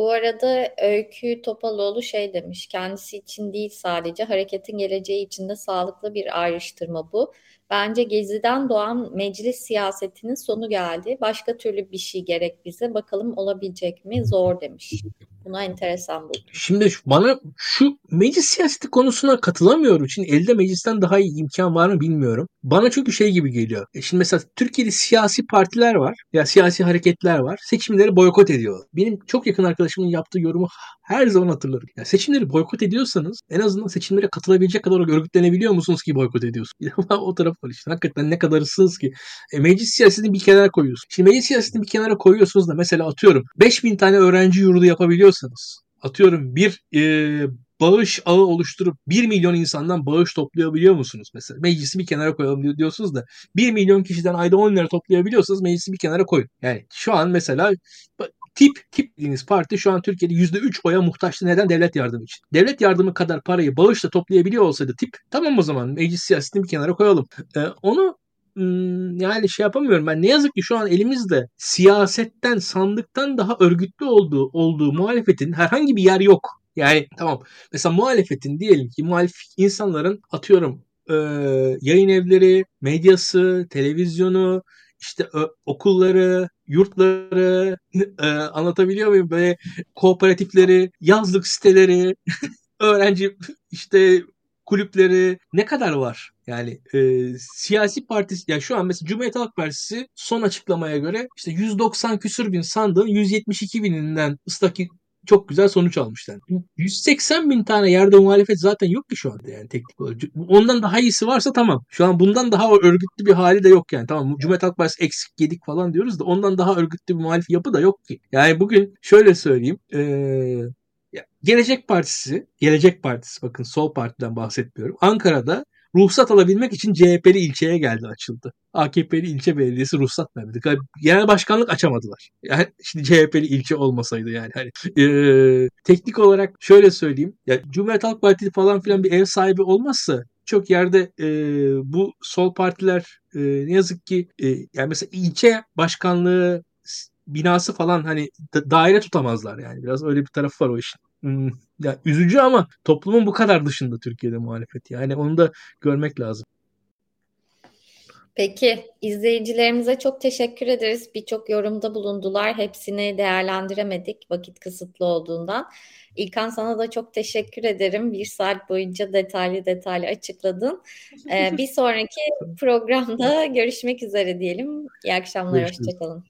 Bu arada Öykü Topaloğlu şey demiş, kendisi için değil sadece hareketin geleceği için de sağlıklı bir ayrıştırma bu. Bence Gezi'den doğan meclis siyasetinin sonu geldi. Başka türlü bir şey gerek bize. Bakalım olabilecek mi? Zor demiş. Buna enteresan buldum. Şimdi bana şu meclis siyaseti konusuna katılamıyorum. Şimdi elde meclisten daha iyi imkan var mı bilmiyorum. Bana çünkü şey gibi geliyor. E şimdi mesela Türkiye'de siyasi partiler var. Ya siyasi hareketler var. Seçimleri boykot ediyor. Benim çok yakın arkadaşımın yaptığı yorumu her zaman hatırlarım. Ya seçimleri boykot ediyorsanız en azından seçimlere katılabilecek kadar örgütlenebiliyor musunuz ki boykot ediyorsunuz? o taraf var işte. Hakikaten ne kadarsınız ki. E, meclis siyasetini bir kenara koyuyorsunuz. Şimdi meclis siyasetini bir kenara koyuyorsunuz da mesela atıyorum 5000 tane öğrenci yurdu yapabiliyorsanız atıyorum bir e, bağış ağı oluşturup 1 milyon insandan bağış toplayabiliyor musunuz mesela? Meclisi bir kenara koyalım diyorsunuz da 1 milyon kişiden ayda 10 lira toplayabiliyorsanız meclisi bir kenara koyun. Yani şu an mesela tip tip dediğiniz parti şu an Türkiye'de %3 oya muhtaçtı. Neden? Devlet yardımı için. Devlet yardımı kadar parayı bağışla toplayabiliyor olsaydı tip tamam o zaman meclis siyasetini bir kenara koyalım. Ee, onu yani şey yapamıyorum ben. Ne yazık ki şu an elimizde siyasetten, sandıktan daha örgütlü olduğu olduğu muhalefetin herhangi bir yer yok. Yani tamam. Mesela muhalefetin diyelim ki muhalif insanların atıyorum e, yayın evleri, medyası, televizyonu, işte ö, okulları, yurtları e, anlatabiliyor muyum? Böyle kooperatifleri, yazlık siteleri, öğrenci işte kulüpleri ne kadar var? Yani e, siyasi partisi yani şu an mesela Cumhuriyet Halk Partisi son açıklamaya göre işte 190 küsür bin sandığın 172 bininden ıslaki çok güzel sonuç almışlar. 180 bin tane yerde muhalefet zaten yok ki şu anda yani teknik olarak. Ondan daha iyisi varsa tamam. Şu an bundan daha örgütlü bir hali de yok yani. Tamam Cumhuriyet Halk Partisi eksik yedik falan diyoruz da ondan daha örgütlü bir muhalif yapı da yok ki. Yani bugün şöyle söyleyeyim. Ee, Gelecek Partisi, Gelecek Partisi bakın sol partiden bahsetmiyorum. Ankara'da ruhsat alabilmek için CHP'li ilçeye geldi açıldı. AKP'li ilçe belediyesi ruhsat vermedi. Genel başkanlık açamadılar. Yani şimdi CHP'li ilçe olmasaydı yani. Hani, e, teknik olarak şöyle söyleyeyim. Ya Cumhuriyet Halk Partisi falan filan bir ev sahibi olmazsa çok yerde e, bu sol partiler e, ne yazık ki e, yani mesela ilçe başkanlığı binası falan hani daire tutamazlar yani. Biraz öyle bir tarafı var o işin. Hmm, ya üzücü ama toplumun bu kadar dışında Türkiye'de muhalefet. Yani onu da görmek lazım. Peki izleyicilerimize çok teşekkür ederiz. Birçok yorumda bulundular. Hepsini değerlendiremedik vakit kısıtlı olduğundan. İlkan sana da çok teşekkür ederim. Bir saat boyunca detaylı detaylı açıkladın. Ee, bir sonraki programda görüşmek üzere diyelim. İyi akşamlar, hoşçakalın.